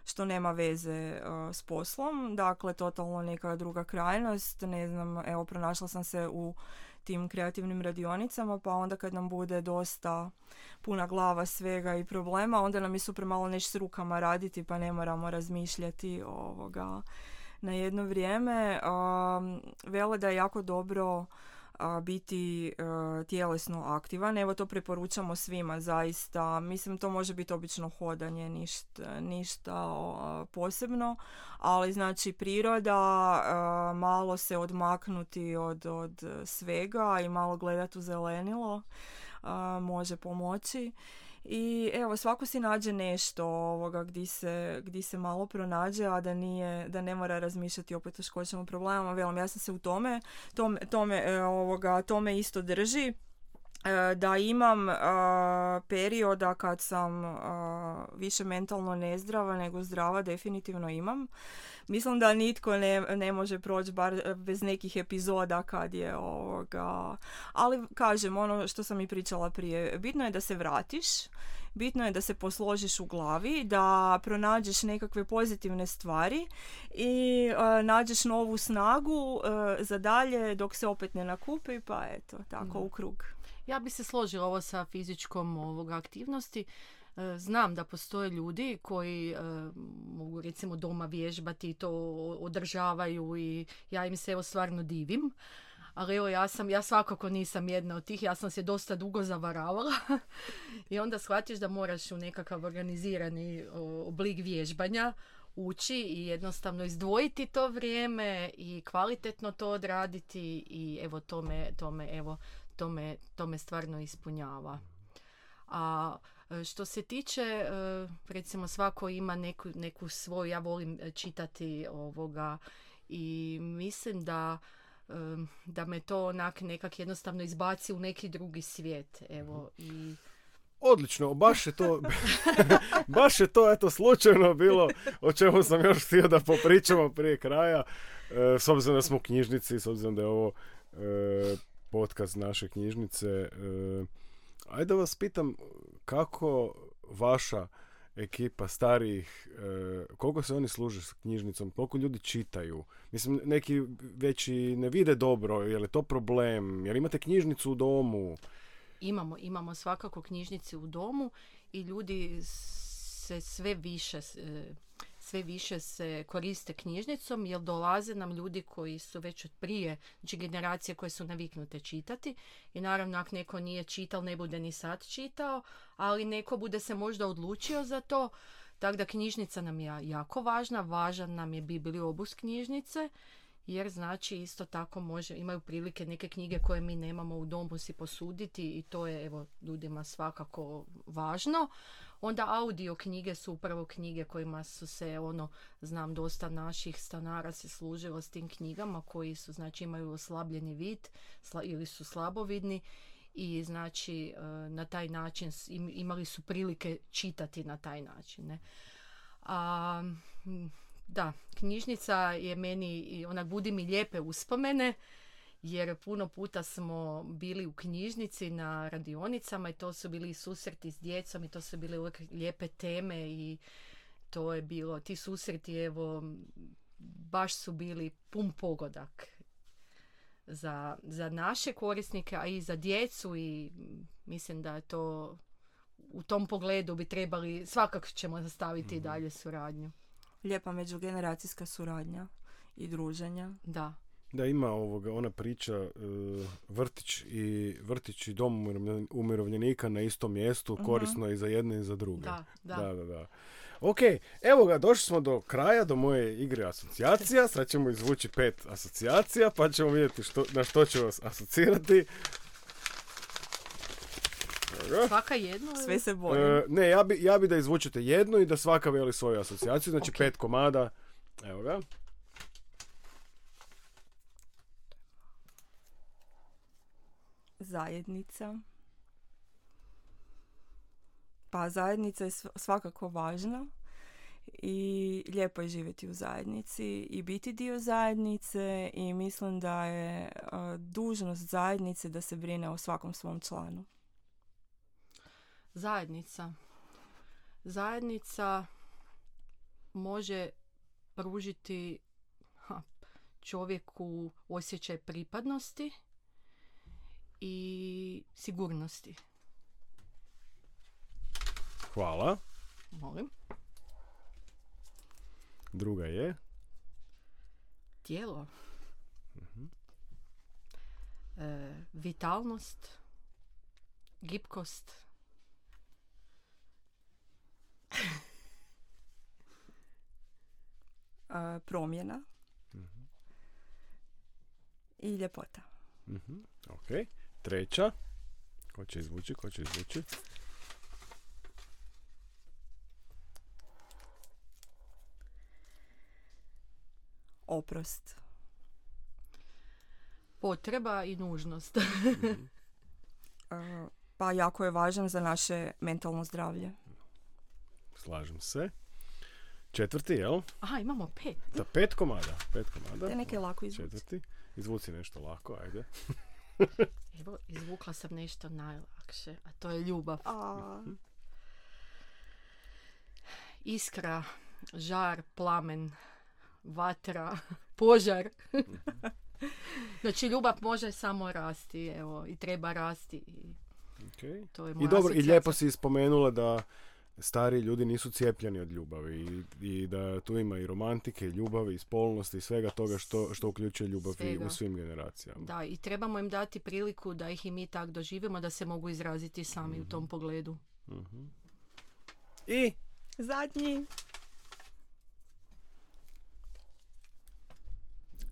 [SPEAKER 3] što nema veze s poslom, dakle totalno neka druga krajnost, ne znam, evo pronašla sam se u tim kreativnim radionicama, pa onda kad nam bude dosta puna glava svega i problema, onda nam je super malo nešto s rukama raditi, pa ne moramo razmišljati ovoga na jedno vrijeme. vele da je jako dobro biti uh, tjelesno aktivan. Evo to preporučamo svima zaista. Mislim to može biti obično hodanje, ništa, ništa posebno, ali znači priroda, malo se odmaknuti od, od svega i malo gledati u zelenilo može pomoći. I evo, svako si nađe nešto ovoga gdje se, gdje se malo pronađe, a da nije, da ne mora razmišljati o poteškoćama problemama. Velim, ja sam se u tome, tome, tome, e, ovoga, tome isto drži da imam perioda kad sam više mentalno nezdrava nego zdrava, definitivno imam. Mislim da nitko ne, ne može proći bar bez nekih epizoda kad je ovoga. Ali kažem, ono što sam i pričala prije, bitno je da se vratiš, bitno je da se posložiš u glavi, da pronađeš nekakve pozitivne stvari i uh, nađeš novu snagu za dalje dok se opet ne nakupi, pa eto, tako u krug.
[SPEAKER 2] Ja bi se složila ovo sa fizičkom ovoga aktivnosti. E, znam da postoje ljudi koji e, mogu recimo doma vježbati i to održavaju i ja im se evo stvarno divim. Ali evo ja sam, ja svakako nisam jedna od tih, ja sam se dosta dugo zavaravala i onda shvatiš da moraš u nekakav organizirani oblik vježbanja ući i jednostavno izdvojiti to vrijeme i kvalitetno to odraditi i evo to me, to me, evo, to me, to me stvarno ispunjava. A e, što se tiče, e, recimo svako ima neku, neku svoju, ja volim čitati ovoga i mislim da da me to onak nekak jednostavno izbaci u neki drugi svijet. Evo, i...
[SPEAKER 1] Odlično, baš je to, baš je to eto slučajno bilo o čemu sam još htio da popričamo prije kraja. E, s obzirom da smo u knjižnici, s obzirom da je ovo e, podcast naše knjižnice. E, ajde vas pitam kako vaša ekipa starijih, e, koliko se oni služe s knjižnicom, koliko ljudi čitaju. Mislim, neki već ne vide dobro, je li to problem, jer imate knjižnicu u domu?
[SPEAKER 2] Imamo, imamo svakako knjižnice u domu i ljudi se sve više e, sve više se koriste knjižnicom jer dolaze nam ljudi koji su već od prije, znači generacije koje su naviknute čitati. I naravno ako neko nije čital ne bude ni sad čitao, ali neko bude se možda odlučio za to, tako da knjižnica nam je jako važna, važan nam je bibliobus knjižnice jer znači isto tako može, imaju prilike neke knjige koje mi nemamo u domu si posuditi i to je evo ljudima svakako važno. Onda audio knjige su upravo knjige kojima su se ono, znam dosta naših stanara se služilo s tim knjigama koji su znači imaju oslabljeni vid ili su slabovidni i znači e, na taj način imali su prilike čitati na taj način. Ne? A, da, knjižnica je meni, onak budi mi lijepe uspomene, jer puno puta smo bili u knjižnici na radionicama i to su bili susreti s djecom i to su bile uvijek lijepe teme i to je bilo, ti susreti evo, baš su bili pun pogodak za, za naše korisnike, a i za djecu i mislim da je to u tom pogledu bi trebali, svakako ćemo zastaviti i mhm. dalje suradnju
[SPEAKER 3] lijepa međugeneracijska suradnja i druženja.
[SPEAKER 2] Da.
[SPEAKER 1] Da, ima ovoga, ona priča uh, vrtić i vrtić i dom umirovljenika na istom mjestu, uh korisno i za jedne i za druge.
[SPEAKER 2] Da, da.
[SPEAKER 1] da, da, Ok, evo ga, došli smo do kraja, do moje igre asocijacija. Sad ćemo izvući pet asocijacija, pa ćemo vidjeti što, na što će vas asocirati.
[SPEAKER 2] Svaka jedno?
[SPEAKER 3] Sve se boje.
[SPEAKER 1] ne, ja bi, ja bi da izvučete jednu i da svaka veli svoju asocijaciju. Znači pet komada. Evo ga.
[SPEAKER 3] Zajednica. Pa zajednica je svakako važna i lijepo je živjeti u zajednici i biti dio zajednice i mislim da je dužnost zajednice da se brine o svakom svom članu.
[SPEAKER 2] Zajednica. Zajednica može pružiti ha, čovjeku osjećaj pripadnosti i sigurnosti.
[SPEAKER 1] Hvala.
[SPEAKER 2] Molim.
[SPEAKER 1] Druga je?
[SPEAKER 2] Tijelo. uh E, vitalnost, gipkost,
[SPEAKER 3] promjena mm i ljepota.
[SPEAKER 1] mm Ok. Treća. Ko će izvući? Ko će izvući?
[SPEAKER 3] Oprost.
[SPEAKER 2] Potreba i nužnost. mm
[SPEAKER 3] pa jako je važan za naše mentalno zdravlje.
[SPEAKER 1] Slažem se. Četvrti, jel?
[SPEAKER 2] Aha, imamo pet.
[SPEAKER 1] Da, pet komada. Pet komada.
[SPEAKER 3] Te neke lako izvuci.
[SPEAKER 1] Četvrti. Izvuci nešto lako, ajde.
[SPEAKER 2] Evo, izvukla sam nešto najlakše, a to je ljubav. A... Mhm. Iskra, žar, plamen, vatra, požar. Mhm. znači, ljubav može samo rasti, evo, i treba rasti. I,
[SPEAKER 1] okay. to je I dobro, i lijepo si spomenula da stari ljudi nisu cijepljeni od ljubavi i, i da tu ima i romantike i ljubavi i spolnosti i svega toga što, što uključuje ljubav i u svim generacijama.
[SPEAKER 2] Da, i trebamo im dati priliku da ih i mi tak doživimo da se mogu izraziti sami mm-hmm. u tom mhm. pogledu.
[SPEAKER 1] Mm-hmm. I
[SPEAKER 3] zadnji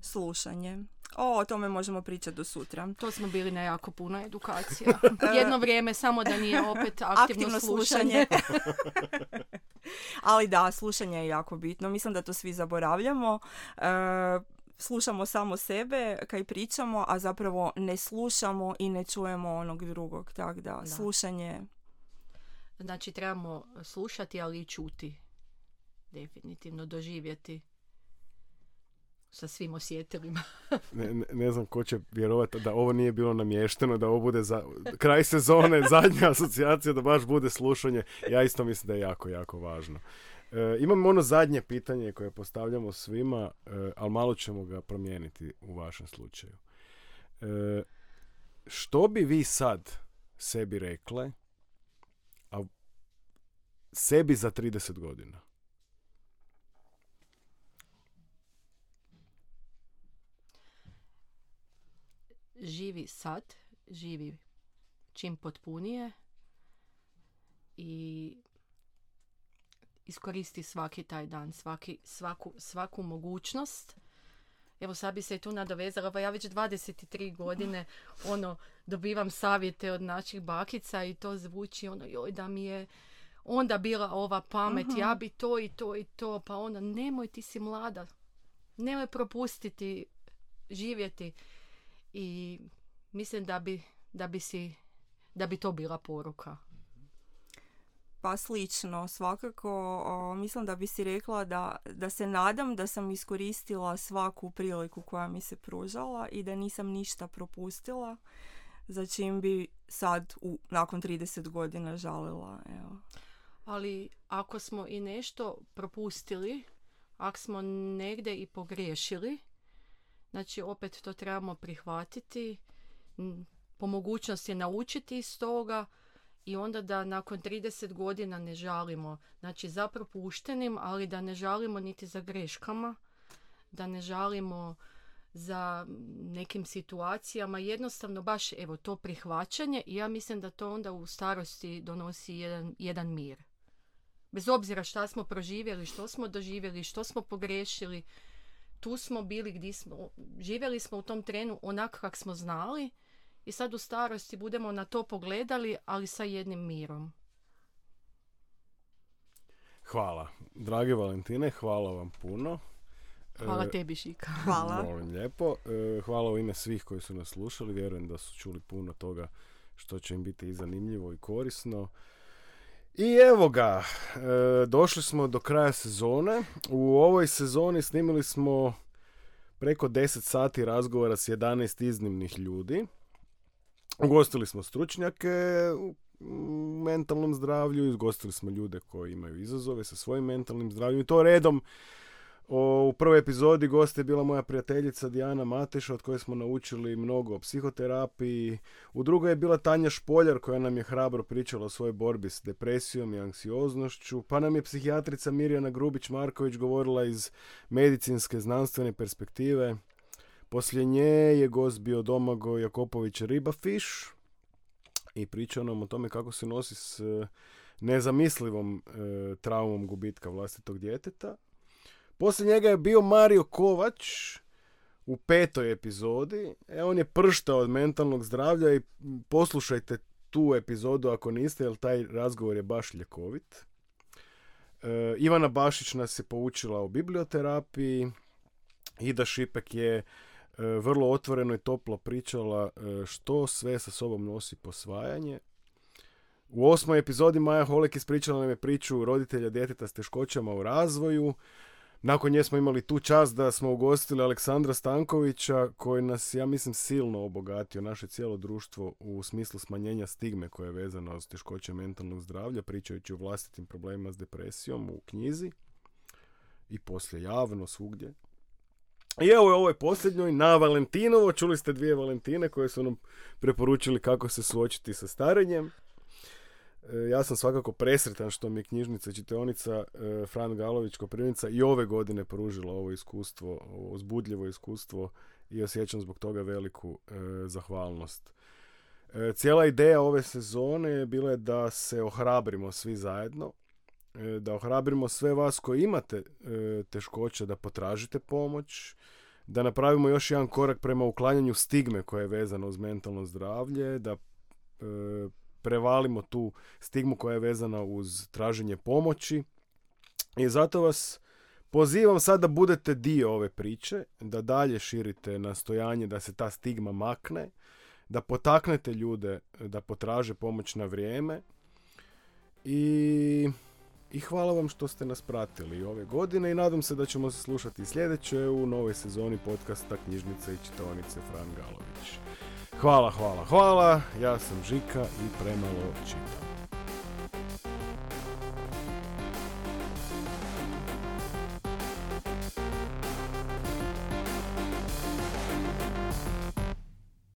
[SPEAKER 3] slušanje. O, o tome možemo pričati do sutra.
[SPEAKER 2] To smo bili na jako puno edukacija. Jedno vrijeme, samo da nije opet aktivno, slušanje.
[SPEAKER 3] Ali da, slušanje je jako bitno. Mislim da to svi zaboravljamo. E, slušamo samo sebe kaj pričamo, a zapravo ne slušamo i ne čujemo onog drugog. Tako da, da. slušanje...
[SPEAKER 2] Znači, trebamo slušati, ali i čuti. Definitivno, doživjeti sa svim osjetilima.
[SPEAKER 1] ne, ne, ne, znam ko će vjerovati da ovo nije bilo namješteno, da ovo bude za, kraj sezone, zadnja asocijacija, da baš bude slušanje. Ja isto mislim da je jako, jako važno. E, imam ono zadnje pitanje koje postavljamo svima, e, ali malo ćemo ga promijeniti u vašem slučaju. E, što bi vi sad sebi rekle, a sebi za 30 godina?
[SPEAKER 2] Živi sad, živi čim potpunije i iskoristi svaki taj dan, svaki, svaku, svaku mogućnost. Evo sad bi se tu nadovezala, pa ja već 23 godine ono, dobivam savjete od naših bakica i to zvuči ono, joj da mi je onda bila ova pamet, ja mhm. bi to i to i to, pa onda nemoj ti si mlada, nemoj propustiti živjeti i mislim da bi, da bi, si, da bi to bila poruka.
[SPEAKER 3] Pa slično, svakako mislim da bi si rekla da, da se nadam da sam iskoristila svaku priliku koja mi se pružala i da nisam ništa propustila za čim bi sad u, nakon 30 godina žalila. Evo.
[SPEAKER 2] Ali ako smo i nešto propustili, ako smo negdje i pogriješili, Znači opet to trebamo prihvatiti, po mogućnosti naučiti iz toga i onda da nakon 30 godina ne žalimo. Znači za propuštenim, ali da ne žalimo niti za greškama, da ne žalimo za nekim situacijama, jednostavno baš evo to prihvaćanje i ja mislim da to onda u starosti donosi jedan, jedan mir. Bez obzira šta smo proživjeli, što smo doživjeli, što smo pogriješili, tu smo bili gdje smo, živjeli smo u tom trenu onako kak smo znali i sad u starosti budemo na to pogledali, ali sa jednim mirom.
[SPEAKER 1] Hvala. Drage Valentine, hvala vam puno.
[SPEAKER 2] Hvala e, tebi, Šika.
[SPEAKER 3] Hvala.
[SPEAKER 1] Molim lijepo. E, hvala u ime svih koji su nas slušali. Vjerujem da su čuli puno toga što će im biti i zanimljivo i korisno. I evo ga, e, došli smo do kraja sezone. U ovoj sezoni snimili smo preko 10 sati razgovora s 11 iznimnih ljudi. Ugostili smo stručnjake u mentalnom zdravlju, ugostili smo ljude koji imaju izazove sa svojim mentalnim zdravljem i to redom o, u prvoj epizodi gost je bila moja prijateljica Dijana Mateša od koje smo naučili mnogo o psihoterapiji. U drugoj je bila Tanja Špoljar koja nam je hrabro pričala o svojoj borbi s depresijom i anksioznošću. Pa nam je psihijatrica Mirjana Grubić-Marković govorila iz medicinske znanstvene perspektive. Poslije nje je gost bio Domago Jakopović Ribafiš i pričao nam o tome kako se nosi s nezamislivom e, traumom gubitka vlastitog djeteta. Poslije njega je bio Mario Kovač u petoj epizodi. E, on je prštao od mentalnog zdravlja i poslušajte tu epizodu ako niste, jer taj razgovor je baš ljekovit. E, Ivana Bašić nas je poučila o biblioterapiji. Ida Šipek je e, vrlo otvoreno i toplo pričala e, što sve sa sobom nosi posvajanje. U osmoj epizodi Maja Holek ispričala nam je priču roditelja djeteta s teškoćama u razvoju. Nakon nje smo imali tu čast da smo ugostili Aleksandra Stankovića koji nas, ja mislim, silno obogatio naše cijelo društvo u smislu smanjenja stigme koja je vezana uz teškoće mentalnog zdravlja, pričajući o vlastitim problemima s depresijom u knjizi i poslije javno svugdje. I evo je ovoj posljednjoj na Valentinovo. Čuli ste dvije Valentine koje su nam preporučili kako se suočiti sa starenjem. E, ja sam svakako presretan što mi je knjižnica čitaonica e, Fran Galović Koprivnica i ove godine pružila ovo iskustvo, ovo uzbudljivo iskustvo i osjećam zbog toga veliku e, zahvalnost. Cijela ideja ove sezone je bila da se ohrabrimo svi zajedno, da ohrabrimo sve vas koji imate teškoće da potražite pomoć, da napravimo još jedan korak prema uklanjanju stigme koja je vezana uz mentalno zdravlje, da prevalimo tu stigmu koja je vezana uz traženje pomoći. I zato vas pozivam sad da budete dio ove priče, da dalje širite nastojanje da se ta stigma makne, da potaknete ljude da potraže pomoć na vrijeme i i hvala vam što ste nas pratili ove godine i nadam se da ćemo se slušati sljedeće u novoj sezoni podcasta Knjižnice i čitovnice Fran Galović. Hvala, hvala, hvala. Ja sam Žika i premalo čitam.